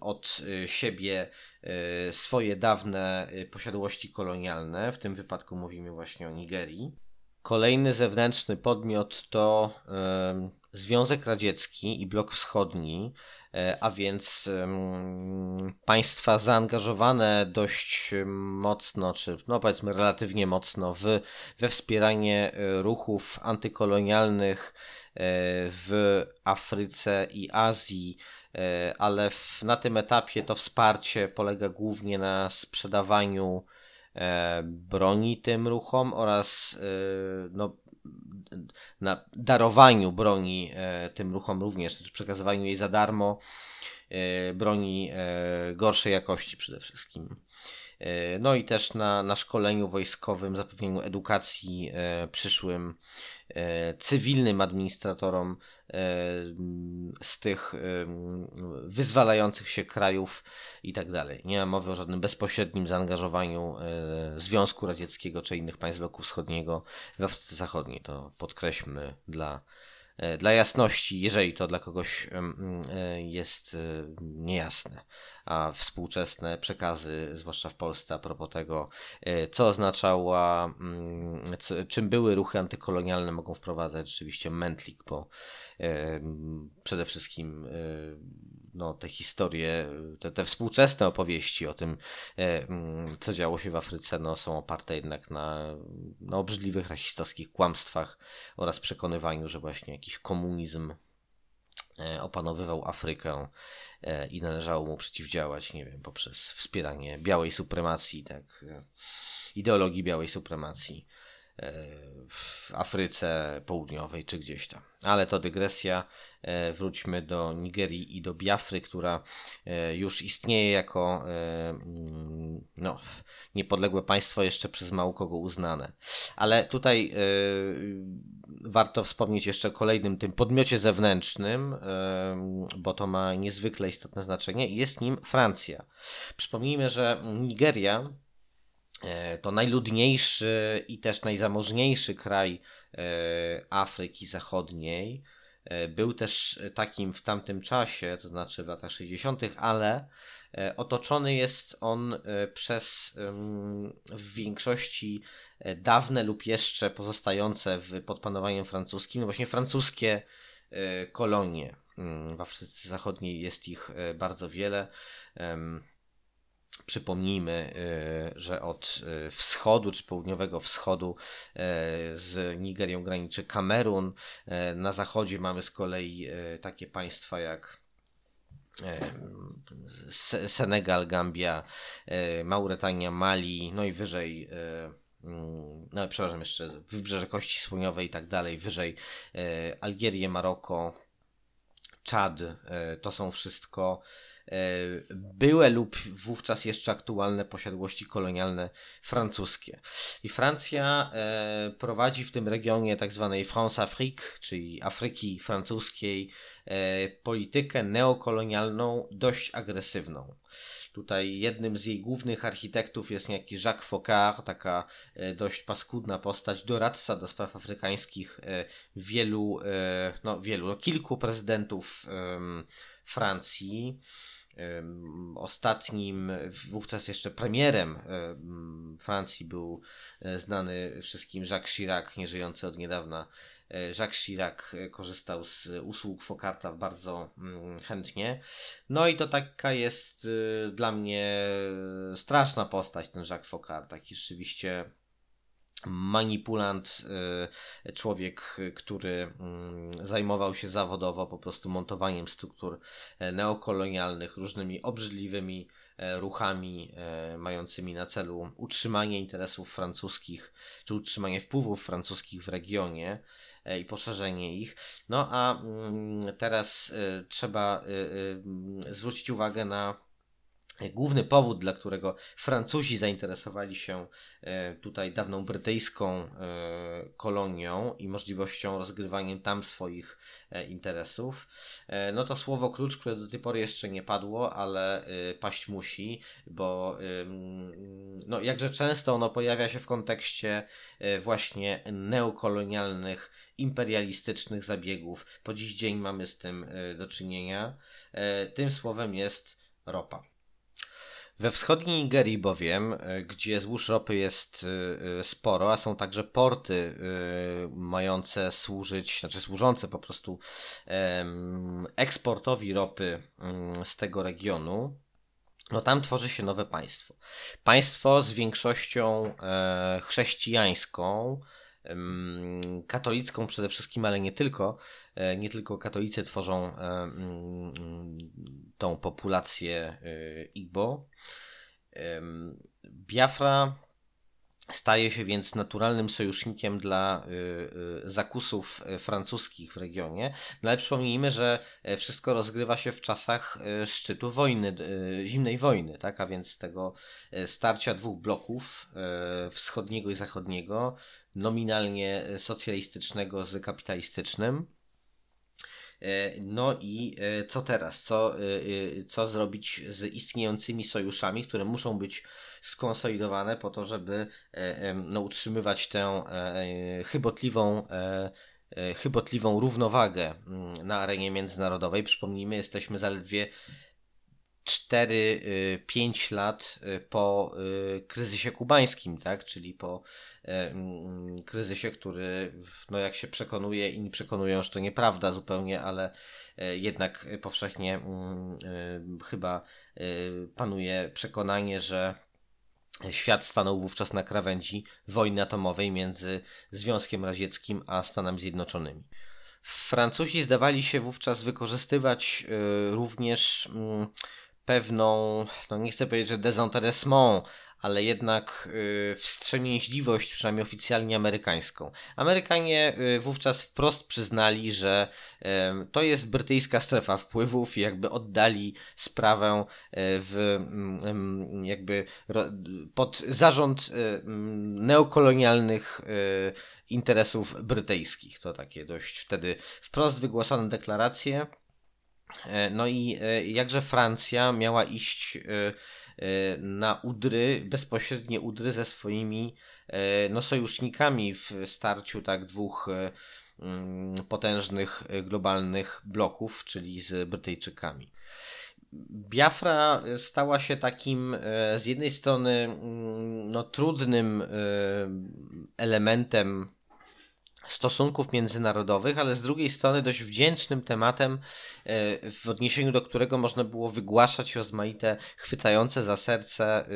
od siebie e, swoje dawne posiadłości kolonialne. W tym wypadku mówimy właśnie o Nigerii. Kolejny zewnętrzny podmiot to Związek Radziecki i Blok Wschodni, E, a więc państwa zaangażowane dość mocno, czy no powiedzmy relatywnie mocno w, we wspieranie e, ruchów antykolonialnych e, w Afryce i Azji, ale w, na tym etapie to wsparcie polega głównie na sprzedawaniu broni tym ruchom oraz no, na darowaniu broni e, tym ruchom również, czy przekazywaniu jej za darmo, e, broni e, gorszej jakości przede wszystkim. No i też na, na szkoleniu wojskowym, zapewnieniu edukacji przyszłym cywilnym administratorom z tych wyzwalających się krajów i tak dalej. Nie ma mowy o żadnym bezpośrednim zaangażowaniu Związku Radzieckiego czy innych państw bloku wschodniego w Afryce Zachodniej. To podkreślmy dla, e, dla jasności, jeżeli to dla kogoś e, jest e, niejasne. A współczesne przekazy, zwłaszcza w Polsce, a propos tego, e, co oznaczała, mm, czym były ruchy antykolonialne, mogą wprowadzać rzeczywiście mętlik, bo e, przede wszystkim e, no, te historie, te, te współczesne opowieści o tym, co działo się w Afryce, no, są oparte jednak na no, obrzydliwych rasistowskich kłamstwach oraz przekonywaniu, że właśnie jakiś komunizm opanowywał Afrykę E, i należało mu przeciwdziałać, nie wiem, poprzez wspieranie białej supremacji, tak, e, ideologii białej supremacji. e, w Afryce Południowej czy gdzieś tam. Ale to dygresja. Wróćmy do Nigerii i do Biafry, która już istnieje jako mm, no, niepodległe państwo jeszcze przez mało kogo uznane. Ale tutaj warto wspomnieć jeszcze o kolejnym tym podmiocie zewnętrznym, bo to ma niezwykle istotne znaczenie jest nim Francja. Przypomnijmy, że Nigeria e, to najludniejszy i też najzamożniejszy kraj e, Afryki Zachodniej. E, był też takim w tamtym czasie, to znaczy w latach 60., ale Otoczony jest on przez w większości dawne lub jeszcze pozostające w, pod panowaniem francuskim, no właśnie francuskie kolonie. Mm, w Afryce Zachodniej jest ich bardzo wiele. Przypomnijmy, y, że od y, wschodu czy południowego wschodu y, z Nigerią graniczy Kamerun. Na zachodzie mamy z kolei takie państwa jak Senegal, Gambia, Mauretania, Mali, no i wyżej mm, no przepraszam, jeszcze Wybrzeże Kości Słoniowej i tak dalej, wyżej Algierię, Maroko, Czad, to są wszystko były lub wówczas jeszcze aktualne posiadłości kolonialne francuskie. I Francja e, prowadzi w tym regionie. Tak France-Afrique, czyli Afryki francuskiej, e, politykę neokolonialną dość agresywną. Tutaj jednym z jej głównych architektów jest niejaki Jacques Faucard, taka dość paskudna postać, doradca do spraw afrykańskich wielu, no wielu, no kilku prezydentów Francji. Ostatnim, wówczas jeszcze premierem Francji był e, znany wszystkim Jacques Chirac, nieżyjący od niedawna. E, Jacques Chirac e, korzystał z usług Fokarta bardzo mm, chętnie. No i to taka jest dla mnie straszna postać, ten Jacques Focard, taki rzeczywiście manipulant, y, człowiek, który mm, zajmował się zawodowo po prostu montowaniem struktur e, neokolonialnych, różnymi obrzydliwymi e, ruchami e, mającymi na celu utrzymanie interesów francuskich, czy utrzymanie wpływów francuskich w regionie i poszerzenie ich. No a mm, teraz trzeba zwrócić uwagę na Główny powód, dla którego Francuzi zainteresowali się e, tutaj dawną brytyjską e, kolonią i możliwością rozgrywania tam swoich e, interesów, no to słowo klucz, które do tej pory jeszcze nie padło, ale paść musi, bo no jakże często ono pojawia się w kontekście właśnie neokolonialnych, imperialistycznych zabiegów. Po dziś dzień mamy z tym do czynienia. Tym słowem jest ropa. We wschodniej Nigerii bowiem, e, gdzie złóż ropy jest e, e, sporo, a są także porty mające służyć, znaczy służące po prostu eksportowi ropy mm, z tego regionu, no tam tworzy się nowe państwo. Państwo z większością chrześcijańską, katolicką przede wszystkim, ale nie tylko. Nie tylko katolicy tworzą tą populację Igbo. Biafra staje się więc naturalnym sojusznikiem dla y, y, zakusów y, francuskich w regionie. No ale przypomnijmy, że e, wszystko rozgrywa się w czasach e, szczytu wojny, zimnej wojny, tak? a więc tego e, starcia dwóch bloków, wschodniego i zachodniego, nominalnie socjalistycznego z kapitalistycznym. E, no i e, co teraz? Co, e, co zrobić z istniejącymi sojuszami, które muszą być skonsolidowane po to, żeby no, utrzymywać tę chybotliwą chybotliwą równowagę mm, na arenie międzynarodowej. Przypomnijmy, jesteśmy zaledwie 4-5 lat po kryzysie kubańskim, tak? czyli po kryzysie, który, no jak się przekonuje, inni przekonują, że to nieprawda zupełnie, ale e, jednak powszechnie e, chyba panuje przekonanie, że świat stanął wówczas na krawędzi wojny atomowej między Związkiem Radzieckim a Stanami Zjednoczonymi. Francuzi zdawali się wówczas wykorzystywać również pewną, no nie chcę powiedzieć, że désintéressement, ale jednak y, wstrzemięźliwość, przynajmniej oficjalnie amerykańską. Amerykanie y, wówczas wprost przyznali, że to jest brytyjska strefa wpływów i jakby oddali sprawę e, w mm, jakby pod zarząd e, mm, neokolonialnych e, interesów brytyjskich. To takie dość wtedy wprost wygłaszane deklaracje. No i jakże Francja miała iść E, na udry, bezpośrednie udry ze swoimi e, no, sojusznikami w starciu tak dwóch e, mm, potężnych globalnych bloków, czyli z Brytyjczykami. Biafra stała się takim z jednej strony mm, no, trudnym elementem stosunków międzynarodowych, ale z drugiej strony dość wdzięcznym tematem, e, w odniesieniu do którego można było wygłaszać rozmaite chwytające za serce, e,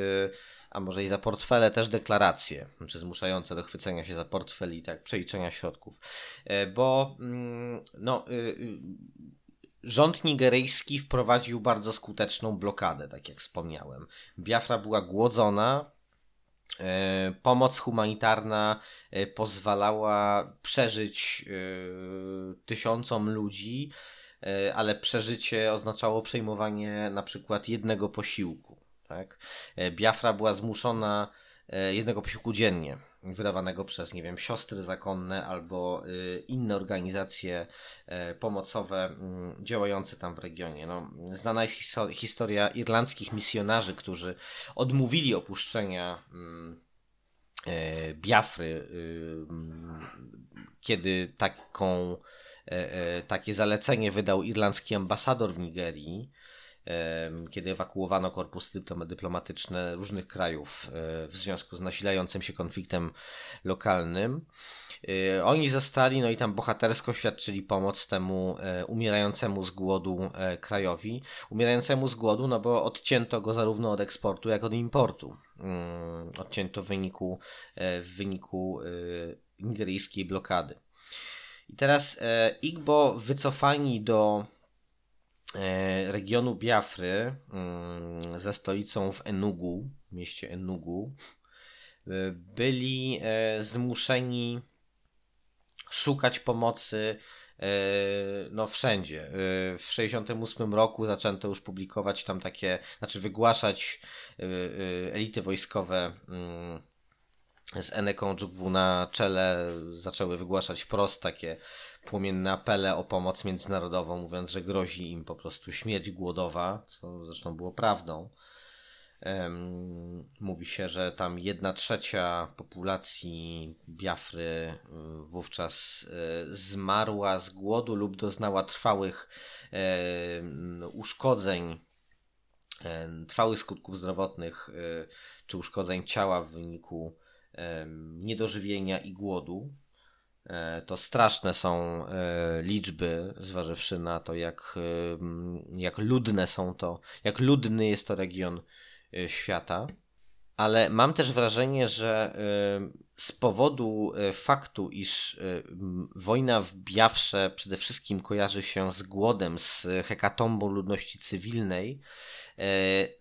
a może i za portfele też deklaracje, czy zmuszające do chwycenia się za portfel i tak przeliczenia środków. E, bo mm, no, rząd nigeryjski wprowadził bardzo skuteczną blokadę, tak jak wspomniałem. Biafra była głodzona, pomoc humanitarna e, pozwalała przeżyć e, tysiącom ludzi, ale przeżycie oznaczało przejmowanie na przykład jednego posiłku. Tak? Biafra była zmuszona jednego posiłku dziennie wydawanego przez, nie wiem, siostry zakonne albo y, inne organizacje e, pomocowe mm, działające tam w regionie. No, znana jest historia irlandzkich misjonarzy, którzy odmówili opuszczenia mm, e, Biafry, y, mm, kiedy taką, e, takie zalecenie wydał irlandzki ambasador w Nigerii kiedy ewakuowano korpusy dyplomatyczne różnych krajów e, w związku z nasilającym się konfliktem lokalnym. E, oni zostali, no i tam bohatersko świadczyli pomoc temu e, umierającemu z głodu krajowi. Umierającemu z głodu, no bo odcięto go zarówno od eksportu, jak od importu. Mm, odcięto w wyniku, w wyniku nigeryjskiej blokady. I teraz Igbo wycofani do regionu Biafry mm, ze stolicą w Enugu, mieście Enugu, e, byli e, zmuszeni szukać pomocy no wszędzie. W 68 roku zaczęto już publikować tam takie, znaczy wygłaszać elity wojskowe mm, z Eneką Dżugwu na czele zaczęły wygłaszać wprost takie płomienne apele o pomoc międzynarodową, mówiąc, że grozi im po prostu śmierć głodowa, co zresztą było prawdą. Mówi się, że tam jedna trzecia populacji Biafry wówczas y, zmarła z głodu lub doznała trwałych uszkodzeń, trwałych skutków zdrowotnych y, czy uszkodzeń ciała w wyniku niedożywienia i głodu. E, to straszne są e, liczby, zważywszy na to, jak, e, jak ludne są to, jak ludny jest to region świata. Ale mam też wrażenie, że z powodu faktu, iż wojna w Biafrze przede wszystkim kojarzy się z głodem, z hekatombą ludności cywilnej,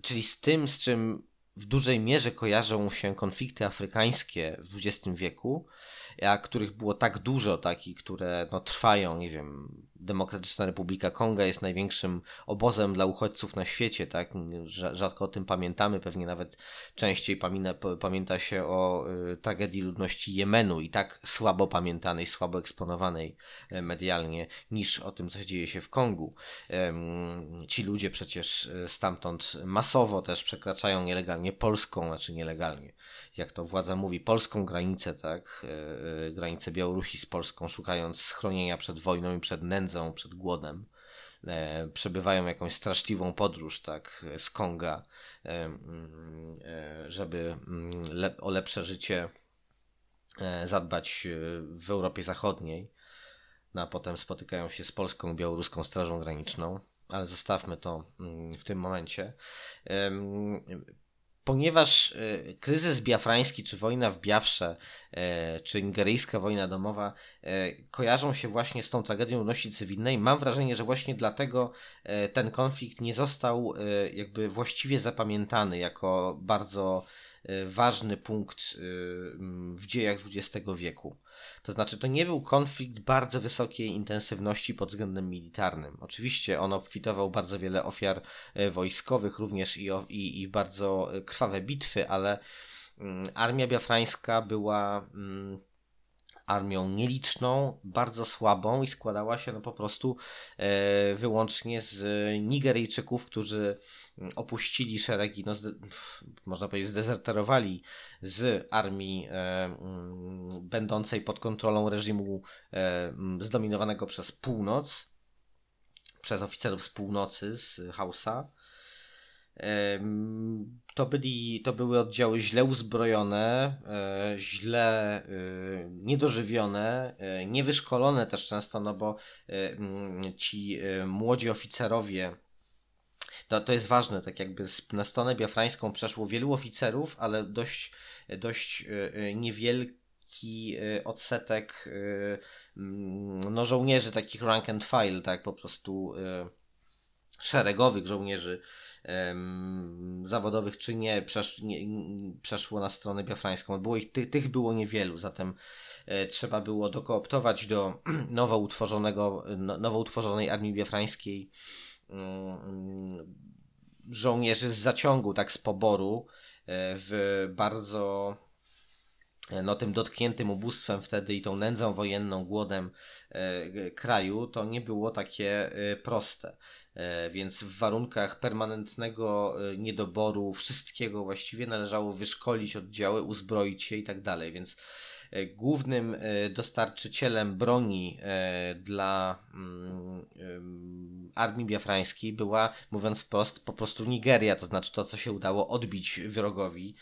czyli z tym, z czym w dużej mierze kojarzą się konflikty afrykańskie w XX wieku, a których było tak dużo, takich, które no, trwają, nie wiem, Demokratyczna Republika Konga jest największym obozem dla uchodźców na świecie, tak? Rzadko o tym pamiętamy, pewnie nawet częściej pamięta, się o y, tragedii ludności Jemenu i tak słabo pamiętanej, słabo eksponowanej e, medialnie, niż o tym, co dzieje się w Kongu. Ci ludzie przecież e, stamtąd masowo też przekraczają nielegalnie polską, znaczy nielegalnie, jak to władza mówi, polską granicę, tak? E, granicę Białorusi z Polską, szukając schronienia przed wojną i przed nędzą przed głodem, e, przebywają jakąś straszliwą podróż, tak, z Konga, e, mm, e, żeby mm, o lepsze życie zadbać w Europie Zachodniej, no a potem spotykają się z polską, białoruską Strażą Graniczną, ale zostawmy to mm, w tym momencie ponieważ e, kryzys biafrański, czy wojna w Biafrze, e, czy ingeryjska wojna domowa e, kojarzą się właśnie z tą tragedią ludności cywilnej, mam wrażenie, że właśnie dlatego ten konflikt nie został jakby właściwie zapamiętany jako bardzo ważny punkt w dziejach XX wieku. To znaczy, to nie był konflikt bardzo wysokiej intensywności pod względem militarnym. Oczywiście on obfitował bardzo wiele ofiar e, wojskowych, również i, i, i bardzo e, krwawe bitwy, ale mm, armia biafrańska była mm, armią nieliczną, bardzo słabą i składała się no po prostu e, wyłącznie z Nigeryjczyków, którzy opuścili szeregi, no, można powiedzieć, zdezerterowali z armii e, mm, będącej pod kontrolą reżimu e, zdominowanego przez północ, przez oficerów z północy, z Hausa To, byli, to były oddziały źle uzbrojone, e, źle e, niedożywione, e, niewyszkolone też często, no bo ci młodzi oficerowie, to, to jest ważne, tak jakby na stronę biafrańską przeszło wielu oficerów, ale dość, dość niewielki odsetek no, żołnierzy takich rank and file, tak po prostu szeregowych żołnierzy zawodowych czy nie, przesz, nie, przeszło na stronę biafrańską. Było ich, ty, tych było niewielu, zatem e, trzeba było dokooptować do nowo utworzonego, no, nowo utworzonej armii biafrańskiej żołnierzy z zaciągu, tak z poboru, e, w bardzo e, no, tym dotkniętym ubóstwem wtedy i tą nędzą wojenną, głodem kraju, to nie było takie proste. E, więc w warunkach permanentnego e, niedoboru wszystkiego właściwie należało wyszkolić oddziały, uzbroić się i tak dalej. Więc e, głównym dostarczycielem broni dla mm, armii biafrańskiej była, mówiąc prost, po prostu Nigeria, to znaczy to, co się udało odbić wrogowi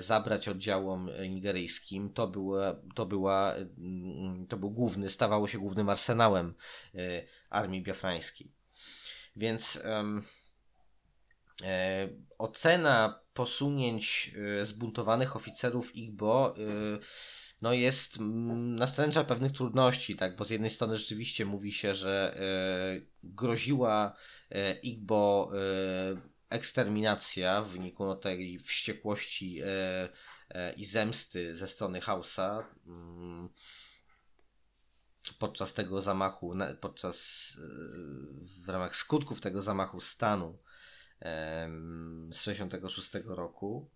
zabrać oddziałom nigeryjskim, to, była, to, była, mm, to był główny, stawało się głównym arsenałem armii biafrańskiej. Więc um, e, ocena posunięć e, zbuntowanych oficerów Igbo e, no jest mm, nastręcza pewnych trudności, tak, bo z jednej strony rzeczywiście mówi się, że e, groziła Igbo eksterminacja w wyniku no, tej wściekłości i zemsty ze strony Hausa. Podczas tego zamachu, podczas w ramach skutków tego zamachu stanu z 66 roku,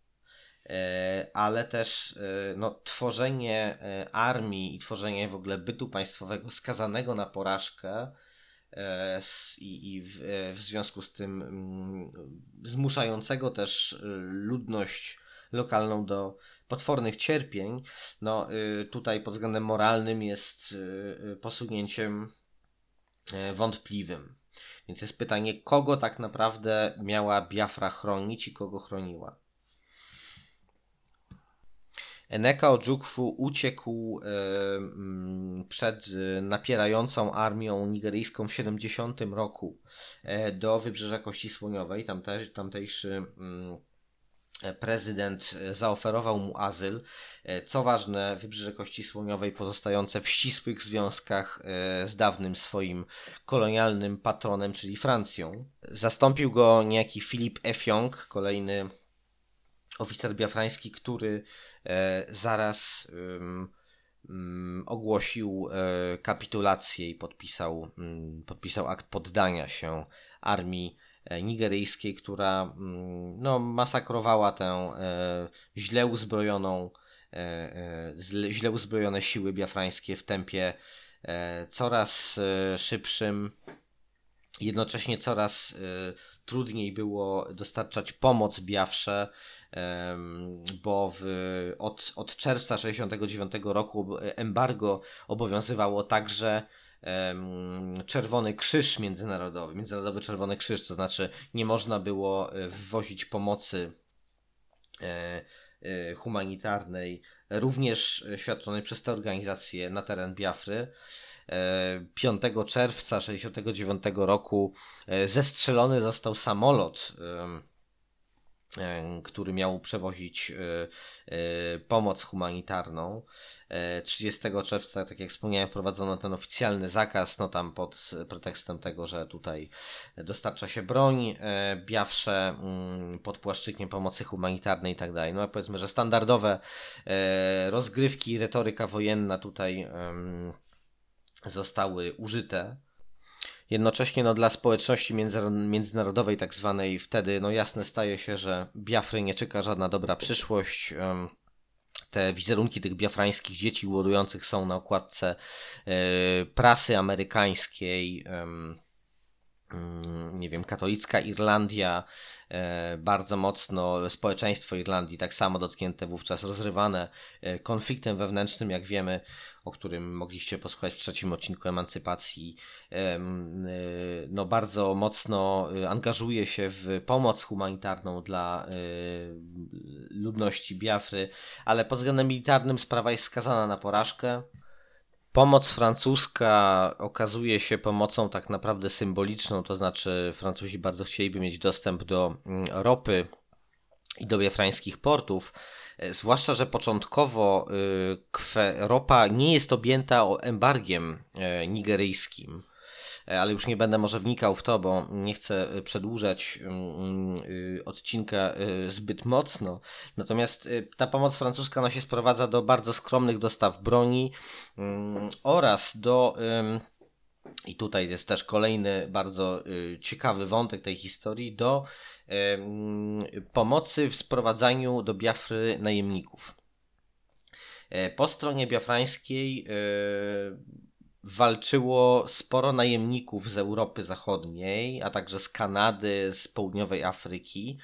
e, ale też e, no, tworzenie e, armii i tworzenie w ogóle bytu państwowego skazanego na porażkę i, i w, w związku z tym mm, zmuszającego też ludność lokalną do potwornych cierpień, no y, tutaj pod względem moralnym jest y, y, posunięciem wątpliwym. Więc jest pytanie, kogo tak naprawdę miała Biafra chronić i kogo chroniła. Eneka Ojukwu uciekł mm, przed napierającą armią nigeryjską w 70 roku e, do wybrzeża Kości Słoniowej. Tamte, tamtejszy mm, prezydent e, zaoferował mu azyl. E, co ważne, Wybrzeże Kości Słoniowej pozostające w ścisłych związkach e, z dawnym swoim kolonialnym patronem, czyli Francją. Zastąpił go niejaki Filip Effiong, kolejny oficer biafrański, który zaraz ogłosił kapitulację i podpisał, um, podpisał akt poddania się armii E, nigeryjskiej, która mm, no, masakrowała tę e, źle uzbrojoną, e, źle uzbrojone siły biafrańskie w tempie coraz szybszym. Jednocześnie coraz trudniej było dostarczać pomoc Biafrze, bo w, od, od czerwca 1969 roku embargo obowiązywało także Czerwony Krzyż Międzynarodowy, Międzynarodowy Czerwony Krzyż, to znaczy nie można było e, wwozić pomocy e, e, humanitarnej, również świadczonej przez te organizacje na teren Biafry. 5 czerwca 1969 roku zestrzelony został samolot, który miał przewozić pomoc humanitarną. 30 czerwca, tak jak wspomniałem, wprowadzono ten oficjalny zakaz, no tam pod pretekstem tego, że tutaj dostarcza się broń e, Biawsze mm, pod płaszczykiem pomocy humanitarnej i tak dalej. No powiedzmy, że standardowe e, rozgrywki, retoryka wojenna tutaj zostały użyte. Jednocześnie no, dla społeczności międzynarodowej, tak zwanej, wtedy no, jasne staje się, że Biafry nie czeka żadna dobra przyszłość te wizerunki tych biafrańskich dzieci głodujących są na okładce e, prasy amerykańskiej. mm, nie wiem, katolicka Irlandia, e, bardzo mocno społeczeństwo Irlandii, tak samo dotknięte wówczas, rozrywane e, konfliktem wewnętrznym, jak wiemy, o którym mogliście posłuchać w trzecim odcinku Emancypacji, no bardzo mocno angażuje się w pomoc humanitarną dla ludności Biafry, ale pod względem militarnym sprawa jest skazana na porażkę. Pomoc francuska okazuje się pomocą tak naprawdę symboliczną, to znaczy Francuzi bardzo chcieliby mieć dostęp do mm, ropy i do biafrańskich portów, e, zwłaszcza, że początkowo y, ropa nie jest objęta embargiem e, nigeryjskim. E, ale już nie będę może wnikał w to, bo nie chcę e, przedłużać mm, y, odcinka e, zbyt mocno. Natomiast ta pomoc francuska ona się sprowadza do bardzo skromnych dostaw broni mm, oraz do i tutaj jest też kolejny bardzo y, ciekawy wątek tej historii do pomocy w sprowadzaniu do Biafry najemników. Po stronie biafrańskiej walczyło sporo najemników z Europy Zachodniej, a także z Kanady, z południowej Afryki.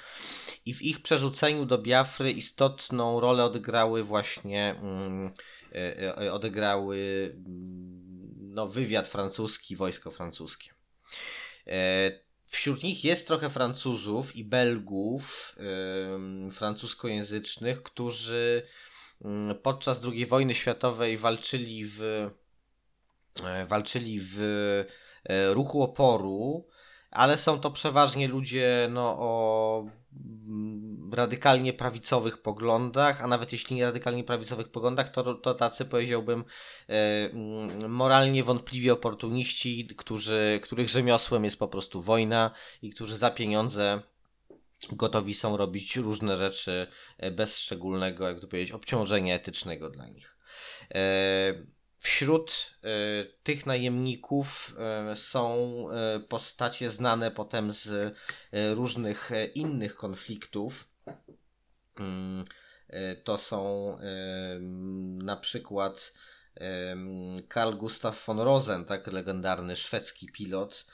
I w ich przerzuceniu do Biafry istotną rolę odegrały właśnie mm, e, e, odegrały mm, no, wywiad francuski, wojsko francuskie. Wśród nich jest trochę Francuzów i Belgów francuskojęzycznych, którzy podczas II wojny światowej walczyli w E, walczyli w e, ruchu oporu, ale są to przeważnie ludzie no, o radykalnie prawicowych poglądach, a nawet jeśli nie radykalnie prawicowych poglądach, to, to tacy powiedziałbym e, mm, moralnie wątpliwi oportuniści, którzy, których rzemiosłem jest po prostu wojna i którzy za pieniądze gotowi są robić różne rzeczy bez szczególnego, jak to powiedzieć, obciążenia etycznego dla nich. Wśród e, tych najemników e, są e, postacie znane potem z różnych innych konfliktów. Mm, to są na przykład Carl Gustav von Rosen, tak legendarny szwedzki pilot,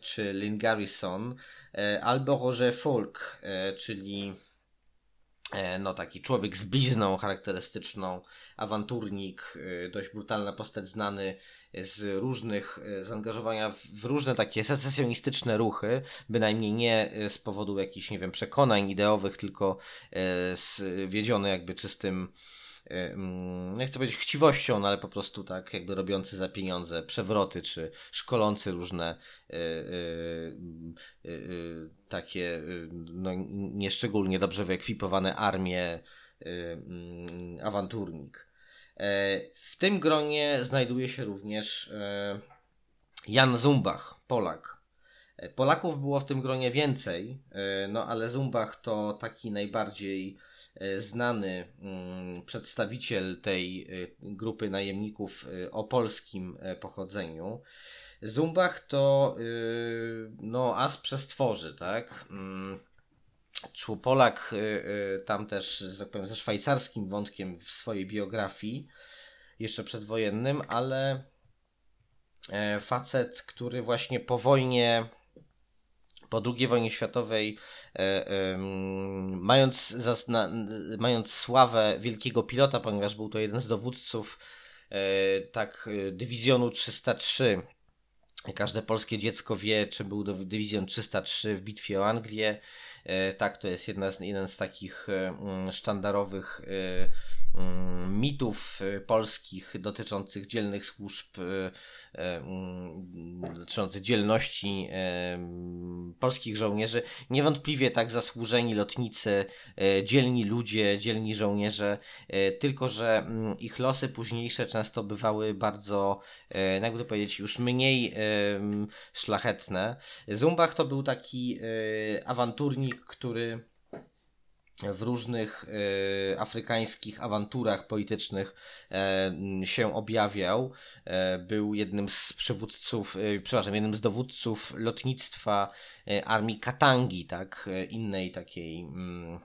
czy Lynn Garrison, albo Roger Folk, czyli no taki człowiek z blizną charakterystyczną, awanturnik, e, dość brutalna postać znany z różnych e, zaangażowania w różne takie secesjonistyczne ruchy, bynajmniej nie z powodu jakichś, nie wiem, przekonań ideowych, tylko wiedziony jakby czystym nie chcę powiedzieć chciwością, no ale po prostu tak jakby robiący za pieniądze przewroty, czy szkolący różne y, y, y, takie no, nieszczególnie dobrze wyekwipowane armie mm, awanturnik. E, w tym gronie znajduje się również e, Jan Zumbach, Polak. E, Polaków było w tym gronie więcej, no ale Zumbach to taki najbardziej znany mm, przedstawiciel tej e, grupy najemników e, o polskim pochodzeniu. Zumbach to no, as przestworzy, tak? Mm, Polak tam też, że tak powiem, ze szwajcarskim wątkiem w swojej biografii, jeszcze przedwojennym, ale facet, który właśnie po wojnie po II wojnie światowej, e, mając, mając sławę wielkiego pilota, ponieważ był to jeden z dowódców e, tak e, dywizjonu 303. Każde polskie dziecko wie, czy był dywizjon 303 w bitwie o Anglię. Tak, to jest jedna z, jeden z takich sztandarowych mitów y, polskich dotyczących dzielnych służb, y, y, mm, dotyczących dzielności polskich żołnierzy. Niewątpliwie tak zasłużeni lotnicy, dzielni ludzie, dzielni żołnierze, tylko że mm, ich losy późniejsze często bywały bardzo, jakby to powiedzieć, już mniej szlachetne. Zumbach to był taki awanturnik, który w różnych e, afrykańskich awanturach politycznych e, się objawiał. E, był jednym z przywódców, przepraszam, jednym z dowódców lotnictwa armii Katangi, tak, innej takiej mm,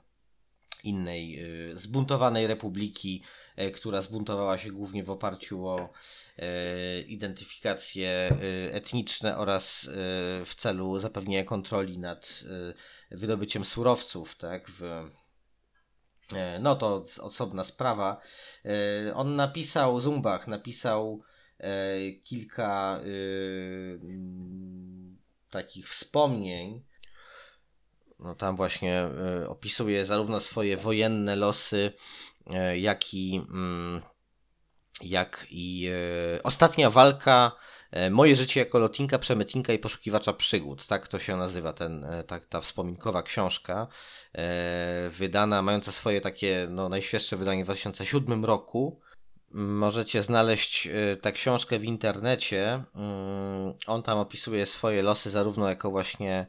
innej zbuntowanej republiki, która zbuntowała się głównie w oparciu o identyfikacje etniczne oraz w celu zapewnienia kontroli nad wydobyciem surowców, tak, w, no to osobna sprawa. On napisał, Zumbach napisał kilka takich wspomnień. No tam właśnie opisuje zarówno swoje wojenne losy, jak i, y, jak i ostatnia walka. Y, moje życie jako lotinka, przemytnika i poszukiwacza przygód. Tak to się nazywa, ten, y, ta, ta wspominkowa książka. Wydana, mająca swoje takie no, najświeższe wydanie w 2007 roku. Możecie znaleźć tę książkę w internecie. Mm, on tam opisuje swoje losy, zarówno jako właśnie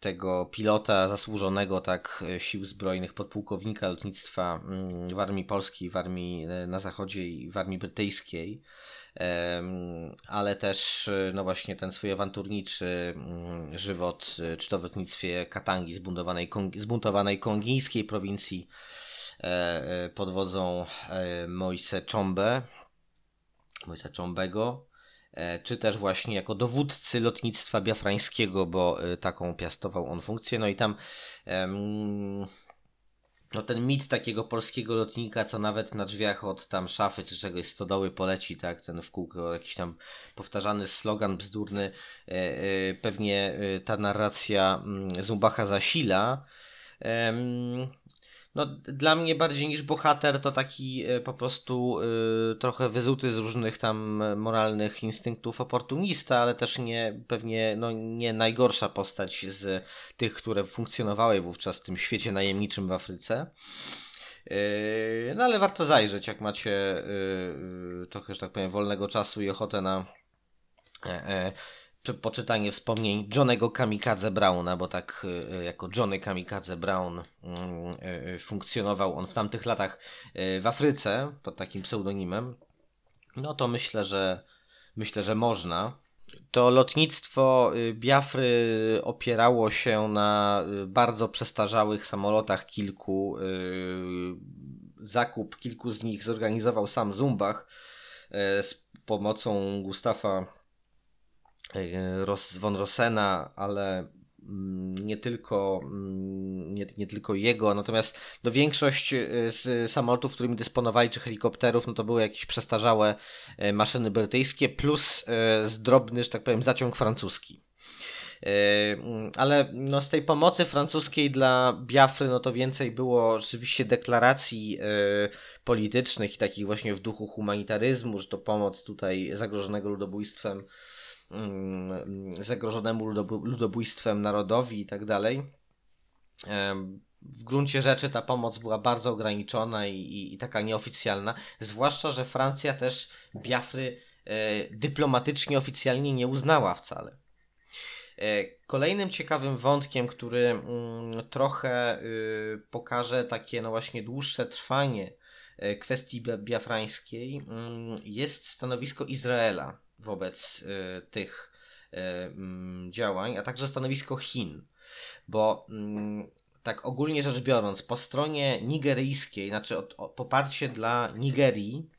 tego pilota zasłużonego tak sił zbrojnych, podpułkownika lotnictwa mm, w armii polskiej, w armii na zachodzie i w armii brytyjskiej, ale też no właśnie ten swój awanturniczy mm, żywot, czy to w Katangi, zbuntowanej, zbuntowanej kongijskiej prowincji E, e, pod wodzą e, Moise Chombe, Moise Chombego, czy też właśnie jako dowódcy lotnictwa biafrańskiego, bo taką piastował on funkcję. No i tam no ten mit takiego polskiego lotnika, co nawet na drzwiach od tam szafy czy czegoś stodoły poleci, tak, ten w kółko jakiś tam powtarzany slogan bzdurny, pewnie ta narracja mm, Zumbacha zasila. No, dla mnie bardziej niż bohater to taki e, po prostu y, trochę wyzuty z różnych tam moralnych instynktów oportunista, ale też nie pewnie no, nie najgorsza postać z tych, które funkcjonowały wówczas w tym świecie najemniczym w Afryce. Y, no ale warto zajrzeć, jak macie y, trochę, że tak powiem, wolnego czasu i ochotę na poczytanie wspomnień Johnego Kamikadze Browna, bo tak e, jako Johnny Kamikadze Brown mm, e, funkcjonował on w tamtych latach w Afryce pod takim pseudonimem, no to myślę, że myślę, że można. To lotnictwo Biafry opierało się na bardzo przestarzałych samolotach kilku. Zakup kilku z nich zorganizował sam Zumbach z pomocą Gustafa von Rossena, ale mm, nie tylko, mm, nie, nie tylko jego, natomiast no większość e, z samolotów, którymi dysponowali, czy helikopterów, no to były jakieś przestarzałe e, maszyny brytyjskie, plus zdrobny, że tak powiem, zaciąg francuski. Mm, ale no z tej pomocy francuskiej dla Biafry, no to więcej było rzeczywiście deklaracji politycznych i takich właśnie w duchu humanitaryzmu, że to pomoc tutaj zagrożonego ludobójstwem zagrożonemu ludobójstwem narodowi i tak dalej. W gruncie rzeczy ta pomoc była bardzo ograniczona i, i, i taka nieoficjalna, zwłaszcza, że Francja też Biafry e, dyplomatycznie, oficjalnie nie uznała wcale. E, kolejnym ciekawym wątkiem, który mm, trochę y, pokaże takie no właśnie dłuższe trwanie e, kwestii biafrańskiej, mm, jest stanowisko Izraela wobec y, tych y, mm, działań, a także stanowisko Chin. Bo mm, tak ogólnie rzecz biorąc, po stronie nigeryjskiej, znaczy poparcie dla Nigerii,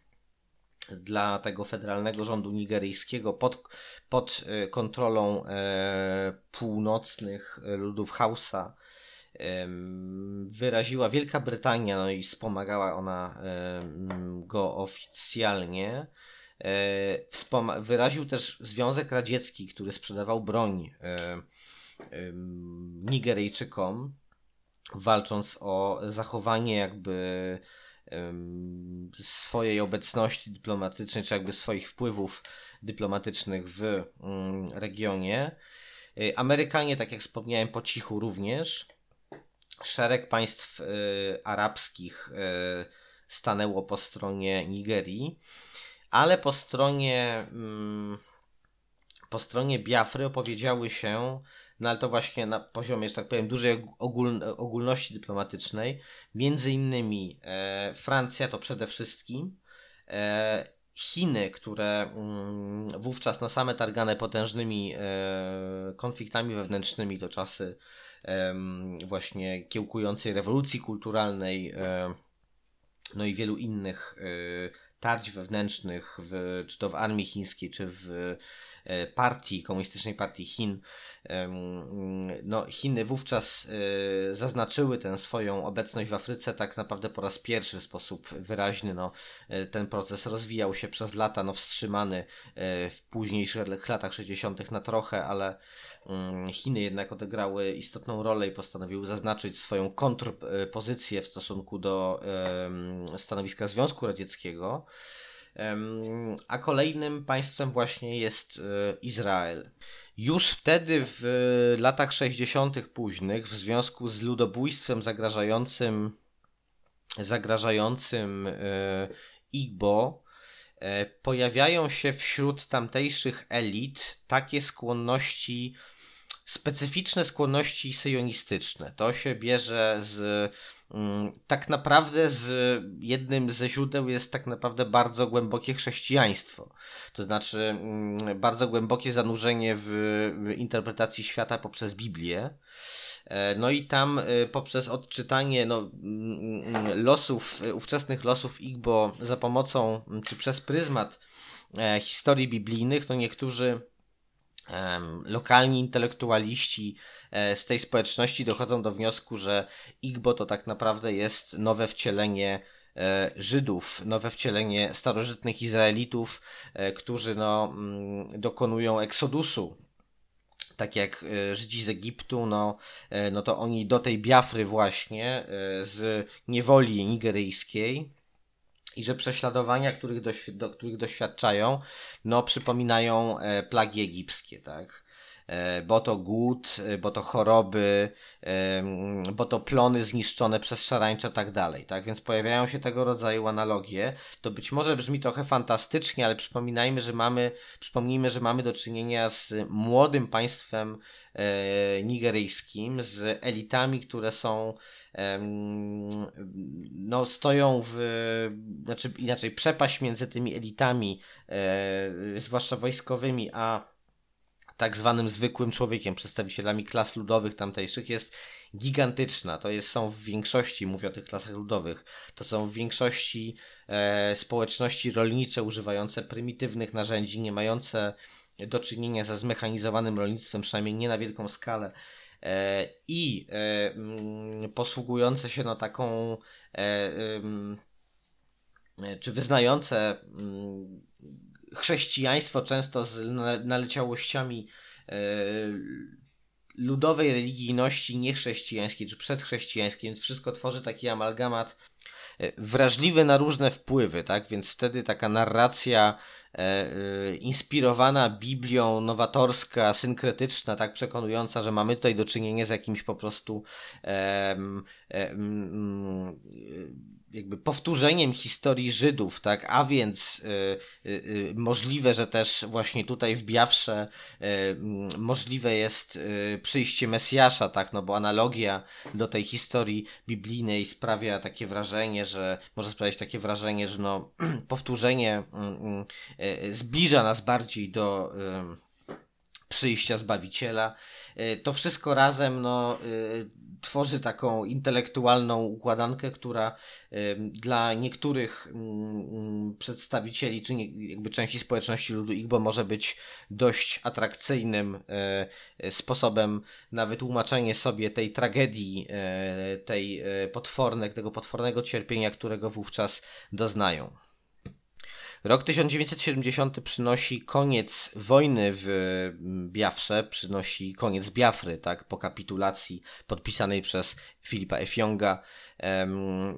dla tego federalnego rządu nigeryjskiego pod, pod y, kontrolą północnych ludów Hausa wyraziła Wielka Brytania, no i wspomagała ona go oficjalnie. E, wyraził też Związek Radziecki, który sprzedawał broń e, Nigeryjczykom, walcząc o zachowanie jakby swojej obecności dyplomatycznej, czy jakby swoich wpływów dyplomatycznych w mm, regionie. E, Amerykanie, tak jak wspomniałem, po cichu również. Szereg państw arabskich stanęło po stronie Nigerii ale po stronie mm, po stronie Biafry opowiedziały się, no ale to właśnie na poziomie, że tak powiem, dużej ogól, ogólności dyplomatycznej, między innymi e, Francja to przede wszystkim, e, Chiny, które mm, wówczas no same targane potężnymi e, konfliktami wewnętrznymi, to czasy właśnie kiełkującej rewolucji kulturalnej, no i wielu innych tarć wewnętrznych, w, czy to w armii chińskiej, czy w partii, komunistycznej partii Chin. No, Chiny wówczas e, zaznaczyły tę swoją obecność w Afryce tak naprawdę po raz pierwszy w sposób wyraźny. No, e, ten proces rozwijał się przez lata, no, wstrzymany w późniejszych latach 60. na trochę, ale mm, Chiny jednak odegrały istotną rolę i postanowiły zaznaczyć swoją kontrpozycję w stosunku do stanowiska Związku Radzieckiego. A kolejnym państwem właśnie jest e, Izrael. Już wtedy w latach 60. późnych, w związku z ludobójstwem zagrażającym, zagrażającym e, Igbo, e, pojawiają się wśród tamtejszych elit takie skłonności, specyficzne skłonności syjonistyczne. To się bierze z tak naprawdę z jednym ze źródeł jest tak naprawdę bardzo głębokie chrześcijaństwo. To znaczy mm, bardzo głębokie zanurzenie w interpretacji świata poprzez Biblię. E, no i tam e, poprzez odczytanie no, mm, losów, ówczesnych losów Igbo za pomocą, czy przez pryzmat e, historii biblijnych, to niektórzy lokalni intelektualiści e, z tej społeczności dochodzą do wniosku, że Igbo to tak naprawdę jest nowe wcielenie e, Żydów, nowe wcielenie starożytnych Izraelitów, e, którzy no, mm, dokonują eksodusu. Tak jak Żydzi z Egiptu, no, no to oni do tej Biafry właśnie z niewoli nigeryjskiej i że prześladowania, których, do, których doświadczają, no przypominają e, plagi egipskie, tak? E, bo to głód, e, bo to choroby, bo to plony zniszczone przez szarańcze, tak dalej, tak? Więc pojawiają się tego rodzaju analogie. To być może brzmi trochę fantastycznie, ale przypominajmy, że mamy, przypomnijmy, że mamy do czynienia z młodym państwem nigeryjskim, z elitami, które są no, stoją w, znaczy inaczej, przepaść między tymi elitami, e, zwłaszcza wojskowymi, a tak zwanym zwykłym człowiekiem, przedstawicielami klas ludowych tamtejszych jest gigantyczna. To jest, są w większości, mówię o tych klasach ludowych, to są w większości e, społeczności rolnicze używające prymitywnych narzędzi, nie mające do czynienia ze zmechanizowanym rolnictwem, przynajmniej nie na wielką skalę. E, i e, mm, posługujące się no taką e, czy wyznające mm, chrześcijaństwo często z naleciałościami ludowej religijności niechrześcijańskiej czy przedchrześcijańskiej, więc wszystko tworzy taki amalgamat wrażliwy na różne wpływy, tak? Więc wtedy taka narracja inspirowana Biblią, nowatorska, synkretyczna, tak przekonująca, że mamy tutaj do czynienia z jakimś po prostu jakby powtórzeniem historii Żydów, tak, a więc y, możliwe, że też właśnie tutaj w Biawsze możliwe jest przyjście Mesjasza, tak, no bo analogia do tej historii biblijnej sprawia takie wrażenie, że może sprawiać takie wrażenie, że no powtórzenie mm, mm, zbliża nas bardziej do przyjścia Zbawiciela. To wszystko razem no, tworzy taką intelektualną układankę, która dla niektórych mm, przedstawicieli, czy jakby części społeczności ludu Igbo może być dość atrakcyjnym e, sposobem na wytłumaczenie sobie tej tragedii, e, tej e, potwornek, tego potwornego cierpienia, którego wówczas doznają. Rok 1970 przynosi koniec wojny w Biafrze, przynosi koniec Biafry, tak, po kapitulacji podpisanej przez Filipa Efionga.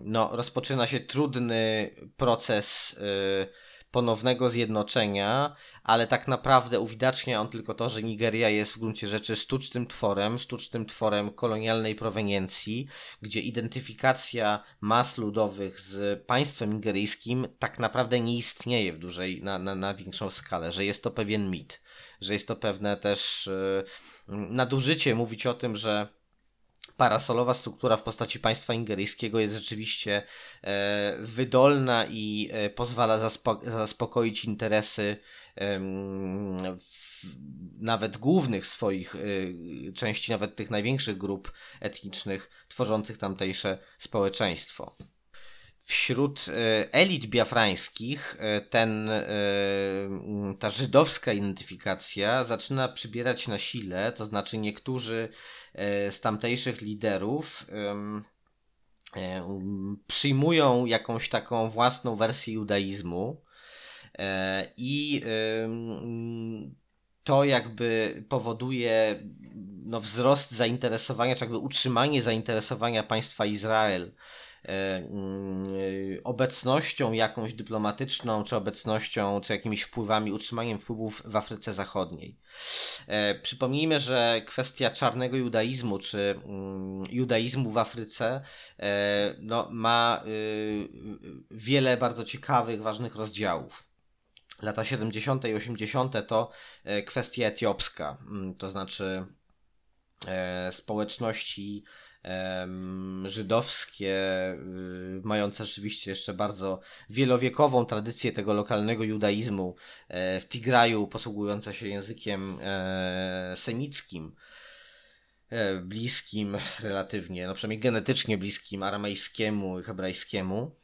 No, rozpoczyna się trudny proces y, ponownego zjednoczenia, ale tak naprawdę uwidacznia on tylko to, że Nigeria jest w gruncie rzeczy sztucznym tworem, sztucznym tworem kolonialnej proweniencji, gdzie identyfikacja mas ludowych z państwem nigeryjskim tak naprawdę nie istnieje w dużej, na, na, na większą skalę, że jest to pewien mit, że jest to pewne też yy, nadużycie mówić o tym, że parasolowa struktura w postaci państwa ingeryjskiego jest rzeczywiście e, wydolna i e, pozwala zaspo zaspokoić interesy nawet głównych swoich e, części, nawet tych największych grup etnicznych tworzących tamtejsze społeczeństwo. Wśród elit biafrańskich ten, ta żydowska identyfikacja zaczyna przybierać na sile, to znaczy niektórzy z tamtejszych liderów e, przyjmują jakąś taką własną wersję judaizmu e, i to jakby powoduje no, wzrost zainteresowania, czy jakby utrzymanie zainteresowania państwa Izrael E, obecnością jakąś dyplomatyczną, czy obecnością, czy jakimiś wpływami, utrzymaniem wpływów w Afryce Zachodniej. E, przypomnijmy, że kwestia czarnego judaizmu, czy mm, judaizmu w Afryce e, no, ma y, wiele bardzo ciekawych, ważnych rozdziałów. Lata 70. i 80. to kwestia etiopska, mm, to znaczy społeczności żydowskie, y, mające rzeczywiście jeszcze bardzo wielowiekową tradycję tego lokalnego judaizmu e, w Tigraju, posługujące się językiem e, semickim, e, bliskim relatywnie, no przynajmniej genetycznie bliskim aramejskiemu i hebrajskiemu.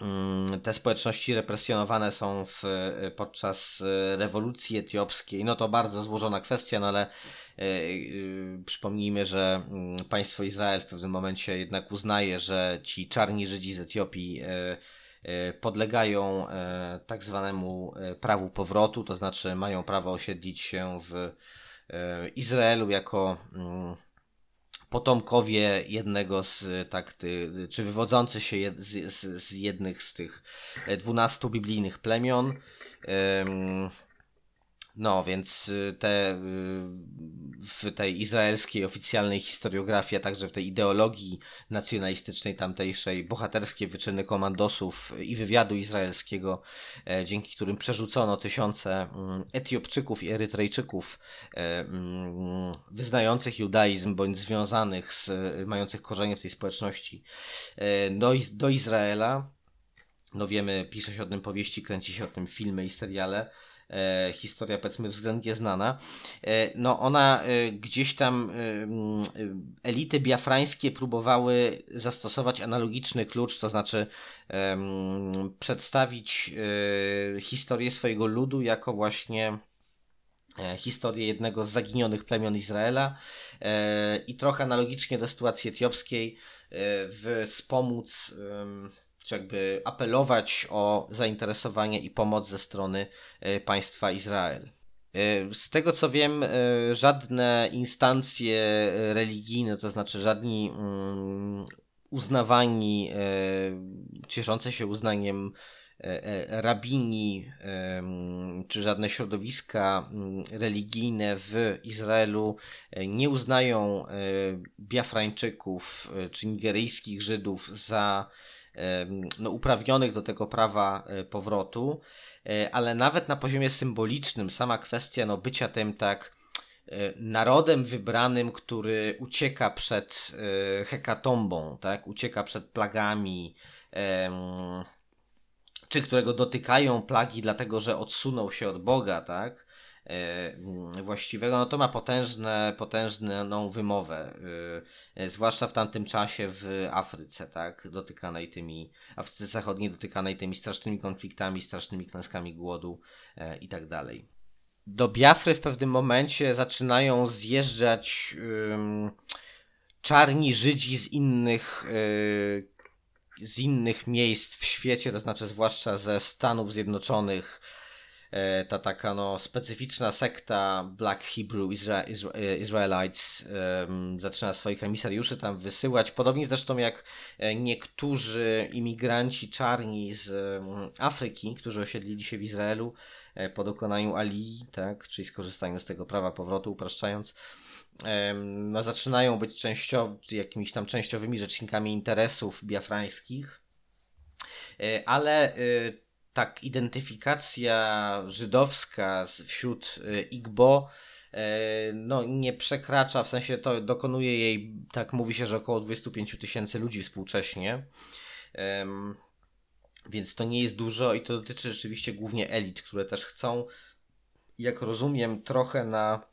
Mm, te społeczności represjonowane są w, podczas rewolucji etiopskiej. No to bardzo złożona kwestia, no ale przypomnijmy, że mm, państwo Izrael w pewnym momencie jednak uznaje, że ci czarni Żydzi z Etiopii e, podlegają tak zwanemu prawu powrotu, to znaczy mają prawo osiedlić się w Izraelu jako mm, potomkowie jednego z, tak, czy wywodzący się z, z, z jednych z tych dwunastu biblijnych plemion. No, więc y, te, y, w tej izraelskiej oficjalnej historiografii, a także w tej ideologii nacjonalistycznej tamtejszej, bohaterskie wyczyny komandosów i wywiadu izraelskiego, e, dzięki którym przerzucono tysiące mm, Etiopczyków i Erytrejczyków e, mm, wyznających judaizm bądź związanych z, mających korzenie w tej społeczności e, do, do Izraela. No wiemy, pisze się o tym powieści, kręci się o tym filmy i seriale e, historia powiedzmy względnie znana, e, no ona e, gdzieś tam e, elity biafrańskie próbowały zastosować analogiczny klucz, to znaczy przedstawić e, historię swojego ludu jako właśnie e, historię jednego z zaginionych plemion Izraela e, i trochę analogicznie do sytuacji etiopskiej wspomóc czy jakby apelować o zainteresowanie i pomoc ze strony e, państwa Izrael. E, z tego co wiem, e, żadne instancje religijne, to znaczy żadni mm, uznawani, cieszące się uznaniem rabini, czy żadne środowiska mm, religijne w Izraelu nie uznają Biafrańczyków czy nigeryjskich Żydów za no, uprawnionych do tego prawa e, powrotu, e, ale nawet na poziomie symbolicznym sama kwestia no, bycia tym tak e, narodem wybranym, który ucieka przed hekatombą, tak? ucieka przed plagami, czy którego dotykają plagi dlatego, że odsunął się od Boga, tak? E, właściwego, no to ma potężne, potężną wymowę, e, e, zwłaszcza w tamtym czasie w Afryce, tak, dotykanej tymi, Afryce Zachodniej dotykanej tymi strasznymi konfliktami, strasznymi klęskami głodu i tak dalej. Do Biafry w pewnym momencie zaczynają zjeżdżać czarni Żydzi z innych z innych miejsc w świecie, to znaczy zwłaszcza ze Stanów Zjednoczonych, E, ta taka no, specyficzna sekta Black Hebrew Isra Isra Israelites um, zaczyna swoich emisariuszy tam wysyłać, podobnie zresztą jak e, niektórzy imigranci czarni z um, Afryki, którzy osiedlili się w Izraelu e, po dokonaniu Ali, tak, czyli skorzystaniu z tego prawa powrotu, upraszczając, no, zaczynają być częściowo, jakimiś tam częściowymi rzecznikami interesów biafrańskich, ale tak identyfikacja żydowska wśród y, Igbo no, nie przekracza, w sensie to dokonuje jej, tak mówi się, że około 25 tysięcy ludzi współcześnie. Więc to nie jest dużo i to dotyczy rzeczywiście głównie elit, które też chcą, jak rozumiem, trochę na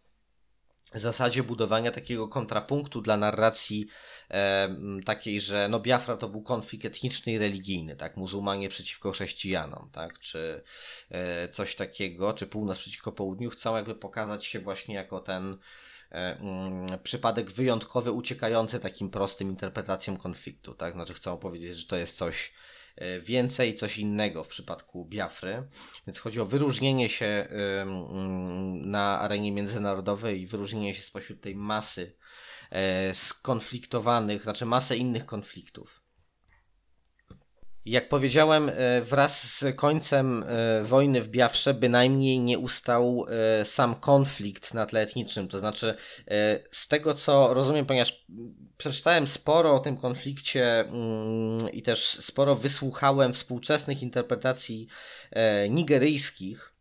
zasadzie budowania takiego kontrapunktu dla narracji e, takiej, że no Biafra to był konflikt etniczny i religijny, tak, muzułmanie przeciwko chrześcijanom, tak, czy e, coś takiego, czy północ przeciwko południu, chcą jakby pokazać się właśnie jako ten e, mm, przypadek wyjątkowy, uciekający takim prostym interpretacjom konfliktu, tak, znaczy chcą powiedzieć, że to jest coś więcej, coś innego w przypadku Biafry. Więc chodzi o wyróżnienie się na arenie międzynarodowej i wyróżnienie się spośród tej masy e, skonfliktowanych, znaczy masę innych konfliktów. Jak powiedziałem, e, wraz z końcem e, wojny w Biafrze bynajmniej nie ustał e, sam konflikt na tle etnicznym. To znaczy, z tego co rozumiem, ponieważ przeczytałem sporo o tym konflikcie mm, i też sporo wysłuchałem współczesnych interpretacji nigeryjskich,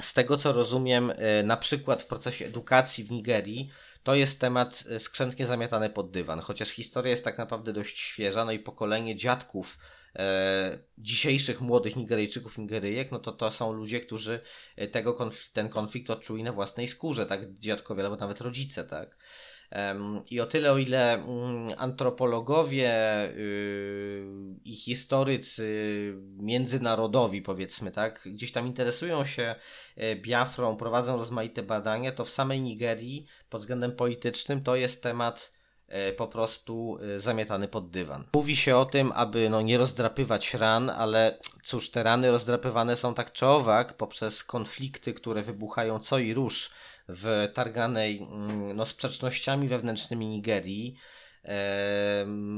z tego co rozumiem, na przykład w procesie edukacji w Nigerii, to jest temat skrzętnie zamiatany pod dywan, chociaż historia jest tak naprawdę dość świeża, no i pokolenie dziadków dzisiejszych młodych Nigeryjczyków, Nigeryjek, no to to są ludzie, którzy e, tego ten konflikt odczuli na własnej skórze, tak, dziadkowie albo nawet rodzice, tak. I o tyle, o ile mm, antropologowie yy, i historycy międzynarodowi, powiedzmy, tak, gdzieś tam interesują się e, Biafrą, prowadzą rozmaite badania, to w samej Nigerii pod względem politycznym to jest temat E, po prostu e, zamiatany pod dywan. Mówi się o tym, aby no, nie rozdrapywać ran, ale cóż, te rany rozdrapywane są tak czy owak poprzez konflikty, które wybuchają co i róż w targanej mm, no, sprzecznościami wewnętrznymi Nigerii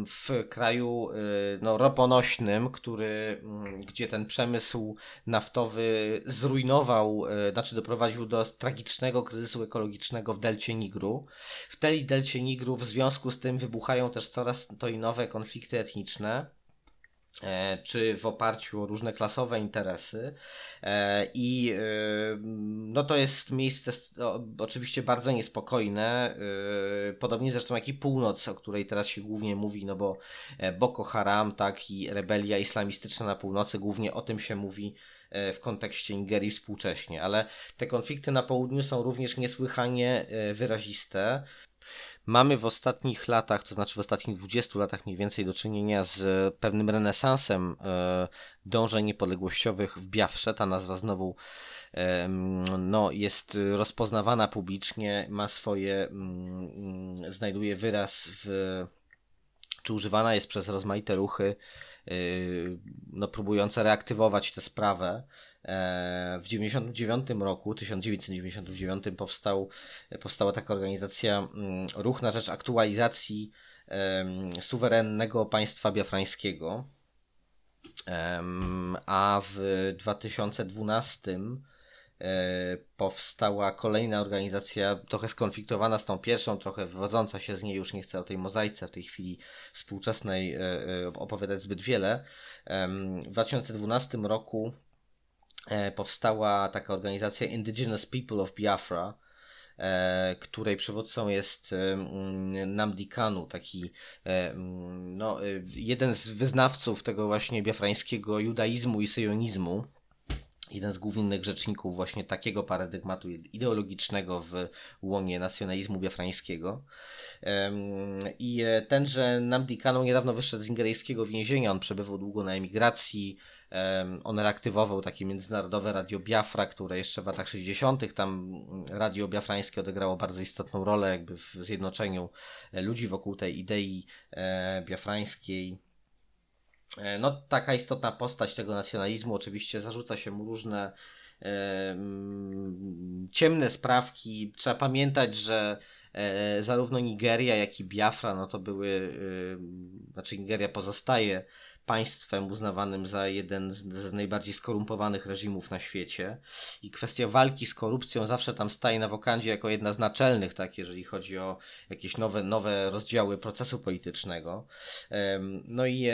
w kraju y, no, roponośnym, który, mm, gdzie ten przemysł naftowy zrujnował, y, znaczy doprowadził do tragicznego kryzysu ekologicznego w delcie Nigru. W tej delcie Nigru w związku z tym wybuchają też coraz to i nowe konflikty etniczne. E, czy w oparciu o różne klasowe interesy. E, I e, no to jest miejsce oczywiście bardzo niespokojne, podobnie zresztą jak i północ, o której teraz się głównie mówi, no bo Boko Haram, tak i rebelia islamistyczna na północy, głównie o tym się mówi w kontekście Nigerii współcześnie, ale te konflikty na południu są również niesłychanie wyraziste. Mamy w ostatnich latach, to znaczy w ostatnich 20 latach mniej więcej do czynienia z pewnym renesansem e, dążeń niepodległościowych w Biafrze. Ta nazwa znowu no, jest rozpoznawana publicznie, ma swoje, mm, znajduje wyraz w, czy używana jest przez rozmaite ruchy, e, no, próbujące reaktywować tę sprawę. E, w 1999 roku, 1999 powstał, powstała taka organizacja mm, Ruch na rzecz aktualizacji suwerennego państwa biafrańskiego. A w 2012 e, powstała kolejna organizacja, trochę skonfliktowana z tą pierwszą, trochę wywodząca się z niej, już nie chcę o tej mozaice w tej chwili współczesnej e, opowiadać zbyt wiele. W 2012 roku powstała taka organizacja Indigenous People of Biafra, e, której przywódcą jest Namdi Kanu, taki e, no, jeden z wyznawców tego właśnie biafrańskiego judaizmu i syjonizmu. Jeden z głównych rzeczników właśnie takiego paradygmatu ideologicznego w łonie nacjonalizmu biafrańskiego. I tenże Namdi Kanu niedawno wyszedł z ingeryjskiego więzienia, on przebywał długo na emigracji, on reaktywował takie międzynarodowe Radio Biafra, które jeszcze w latach 60. tam radio biafrańskie odegrało bardzo istotną rolę jakby w zjednoczeniu e, ludzi wokół tej idei e, biafrańskiej. E, no, taka istotna postać tego nacjonalizmu, oczywiście zarzuca się mu różne ciemne sprawki. Trzeba pamiętać, że zarówno Nigeria, jak i Biafra, no to były, e, znaczy Nigeria pozostaje państwem uznawanym za jeden z, z, najbardziej skorumpowanych reżimów na świecie i kwestia walki z korupcją zawsze tam staje na wokandzie jako jedna z naczelnych, tak, jeżeli chodzi o jakieś nowe, nowe rozdziały procesu politycznego. No i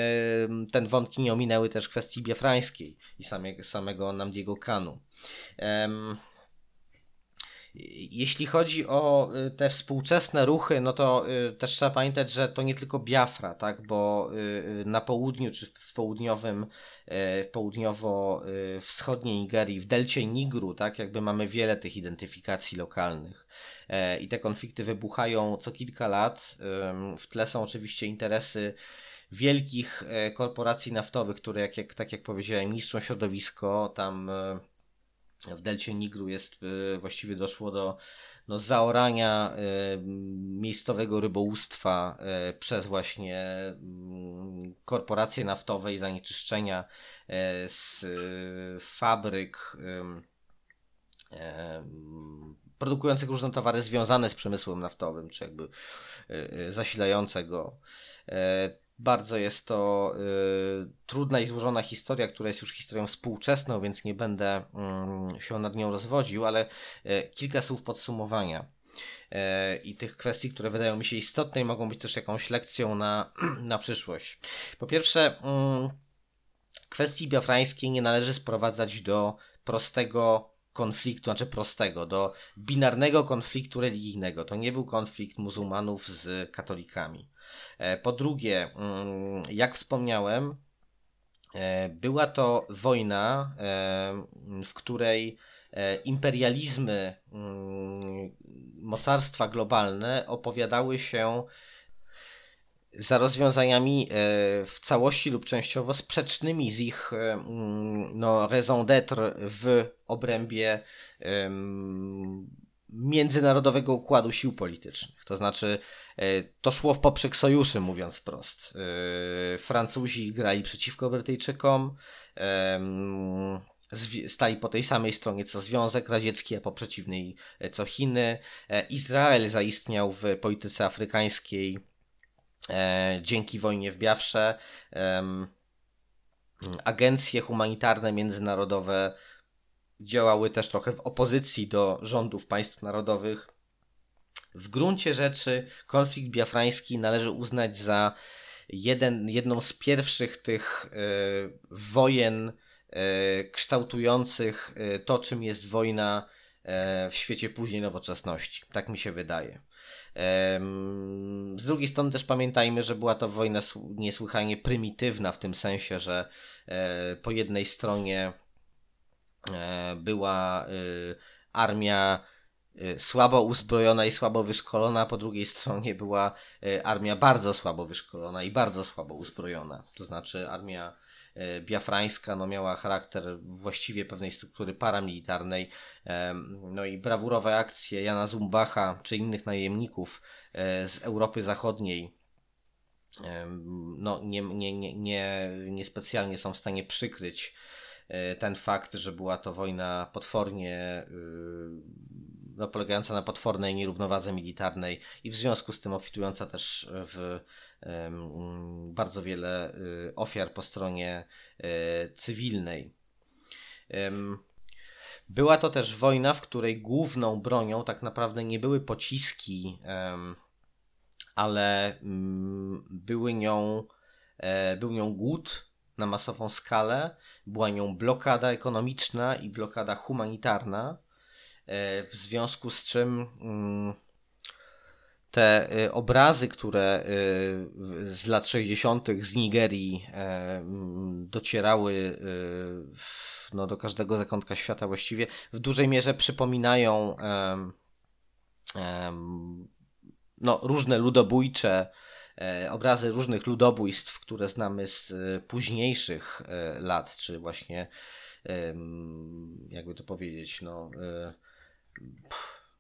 ten wątki nie ominęły też kwestii biafrańskiej i samego, samego Namdiego Kanu. Jeśli chodzi o y, te współczesne ruchy, no to y, też trzeba pamiętać, że to nie tylko Biafra, tak, bo y, na południu czy w południowym, południowo-wschodniej Nigerii, w delcie Nigru, tak, jakby mamy wiele tych identyfikacji lokalnych. E, I te konflikty wybuchają co kilka lat. W tle są oczywiście interesy wielkich e, korporacji naftowych, które, jak, jak, tak jak powiedziałem, niszczą środowisko. Tam e, w delcie Nigru jest właściwie doszło do no, zaorania miejscowego rybołówstwa przez właśnie mm, korporacje naftowe i zanieczyszczenia z fabryk produkujących różne towary związane z przemysłem naftowym, czy jakby y, y, zasilające go. Bardzo jest to y, trudna i złożona historia, która jest już historią współczesną, więc nie będę mm, się nad nią rozwodził, ale e, kilka słów podsumowania e, i tych kwestii, które wydają mi się istotne i mogą być też jakąś lekcją na, na przyszłość. Po pierwsze, mm, kwestii biafrańskiej nie należy sprowadzać do prostego konfliktu, znaczy prostego, do binarnego konfliktu religijnego. To nie był konflikt muzułmanów z katolikami. E, po drugie, mm, jak wspomniałem, e, była to wojna, e, w której imperializmy, mm, mocarstwa globalne opowiadały się za rozwiązaniami w całości lub częściowo sprzecznymi z ich mm, no, raison d'être w obrębie międzynarodowego układu sił politycznych. To znaczy, e, to szło w poprzek sojuszy, mówiąc wprost. Francuzi grali przeciwko Brytyjczykom, stali po tej samej stronie co Związek Radziecki, a po przeciwnej co Chiny. Izrael zaistniał w polityce afrykańskiej E, dzięki wojnie w Biafrze agencje humanitarne międzynarodowe działały też trochę w opozycji do rządów państw narodowych. W gruncie rzeczy konflikt biafrański należy uznać za jeden, jedną z pierwszych tych e, wojen e, kształtujących to, czym jest wojna w świecie później nowoczesności. Tak mi się wydaje. Z drugiej strony też pamiętajmy, że była to wojna niesłychanie prymitywna w tym sensie, że po jednej stronie była e, armia słabo uzbrojona i słabo wyszkolona, po drugiej stronie była armia bardzo słabo wyszkolona i bardzo słabo uzbrojona. To znaczy armia E, biafrańska no, miała charakter właściwie pewnej struktury paramilitarnej. No i brawurowe akcje Jana Zumbacha czy innych najemników e, z Europy Zachodniej no, nie, nie, nie, nie, nie specjalnie są w stanie przykryć e, ten fakt, że była to wojna potwornie no, polegająca na potwornej nierównowadze militarnej i w związku z tym obfitująca też w bardzo wiele y, ofiar po stronie y, cywilnej. Była to też wojna, w której główną bronią tak naprawdę nie były pociski, ale mm, były nią, e, był nią głód na masową skalę, była nią blokada ekonomiczna i blokada humanitarna, e, w związku z czym mm, te y, obrazy, które y, z lat 60. z Nigerii e, docierały no, do każdego zakątka świata właściwie, w dużej mierze przypominają no, różne ludobójcze e, obrazy różnych ludobójstw, które znamy z późniejszych e, lat, czy właśnie jakby to powiedzieć, no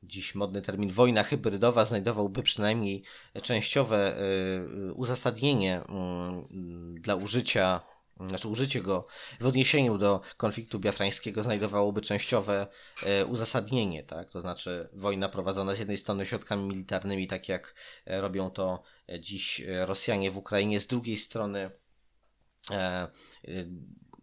dziś modny termin wojna hybrydowa znajdowałby przynajmniej częściowe uzasadnienie mm, dla użycia, znaczy użycie go w odniesieniu do konfliktu biafrańskiego znajdowałoby częściowe y, uzasadnienie, tak? To znaczy wojna prowadzona z jednej strony środkami militarnymi, tak jak e, robią to dziś e, Rosjanie w Ukrainie, z drugiej strony e,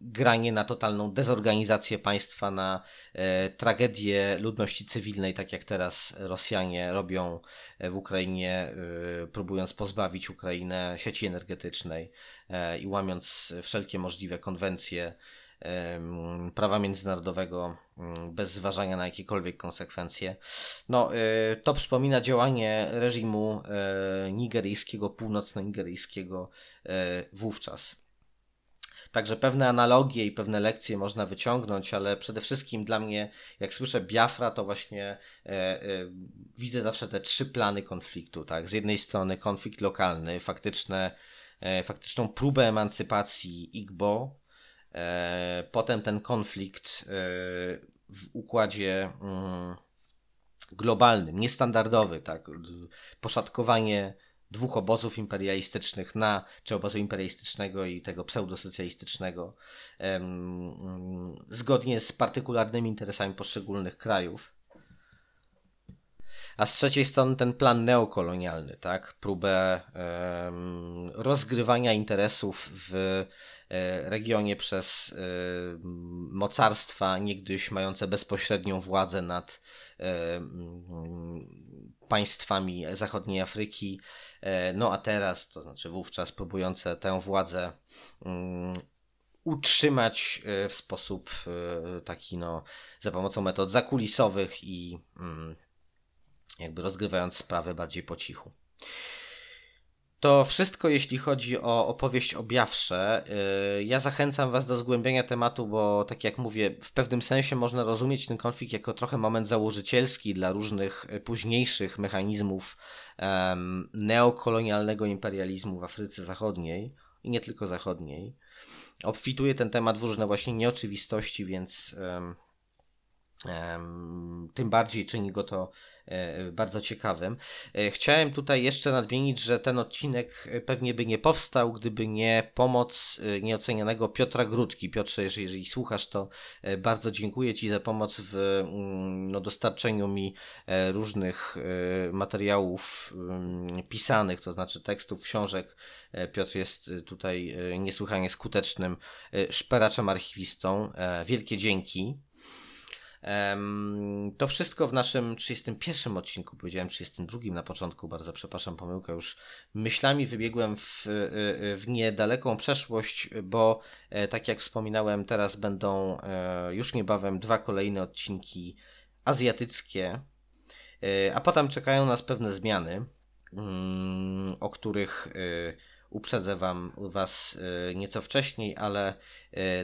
granie na totalną dezorganizację państwa, na e, tragedię ludności cywilnej, tak jak teraz Rosjanie robią e, w Ukrainie, e, próbując pozbawić Ukrainę sieci energetycznej e, i łamiąc wszelkie możliwe konwencje prawa międzynarodowego mm, bez zważania na jakiekolwiek konsekwencje. No, to przypomina działanie reżimu nigeryjskiego, północno-nigeryjskiego wówczas. Także pewne analogie i pewne lekcje można wyciągnąć, ale przede wszystkim dla mnie, jak słyszę Biafra, to właśnie e, e, widzę zawsze te trzy plany konfliktu. Tak? Z jednej strony konflikt lokalny, faktyczne, e, faktyczną próbę emancypacji Igbo, e, potem ten konflikt e, w układzie mm, globalnym, niestandardowy, tak? poszatkowanie dwóch obozów imperialistycznych na, czy obozu imperialistycznego i tego pseudosocjalistycznego, um, zgodnie z partykularnymi interesami poszczególnych krajów. A z trzeciej strony ten plan neokolonialny, tak? próbę rozgrywania interesów w e, regionie przez e, mocarstwa niegdyś mające bezpośrednią władzę nad e, państwami zachodniej Afryki, e, no a teraz, to znaczy wówczas próbujące tę władzę mm, utrzymać e, w sposób e, taki, no, za pomocą metod zakulisowych i mm, jakby rozgrywając sprawy bardziej po cichu. To wszystko, jeśli chodzi o opowieść o. Y, ja zachęcam Was do zgłębienia tematu, bo tak jak mówię, w pewnym sensie można rozumieć ten konflikt jako trochę moment założycielski dla różnych późniejszych mechanizmów neokolonialnego imperializmu w Afryce Zachodniej i nie tylko zachodniej. Obfituje ten temat w różne właśnie nieoczywistości, więc tym bardziej czyni go to e, bardzo ciekawym. E, chciałem tutaj jeszcze nadmienić, że ten odcinek pewnie by nie powstał, gdyby nie pomoc e, nieocenianego Piotra Grudki. Piotrze, jeżeli, jeżeli słuchasz, to bardzo dziękuję Ci za pomoc w mm, no, dostarczeniu mi różnych materiałów mm, pisanych, to znaczy tekstów, książek. Piotr jest tutaj niesłychanie skutecznym szperaczem archiwistą. Wielkie dzięki. To wszystko w naszym 31 odcinku, powiedziałem 32 na początku, bardzo przepraszam, pomyłkę już myślami wybiegłem w, w niedaleką przeszłość, bo e, tak jak wspominałem, teraz będą e, już niebawem dwa kolejne odcinki azjatyckie, e, a potem czekają nas pewne zmiany, mm, o których uprzedzę wam, Was nieco wcześniej, ale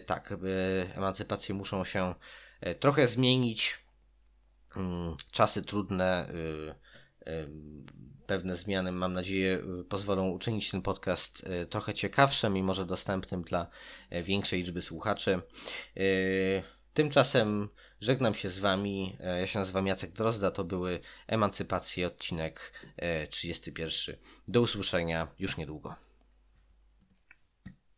tak, emancypacje muszą się trochę zmienić. Mm, czasy trudne, y, y, pewne zmiany, mam nadzieję, pozwolą uczynić ten podcast y, trochę ciekawszym i może dostępnym dla e, większej liczby słuchaczy. Tymczasem żegnam się z Wami. E, ja się nazywam Jacek Drozda. To były Emancypacje, odcinek 31. Do usłyszenia już niedługo.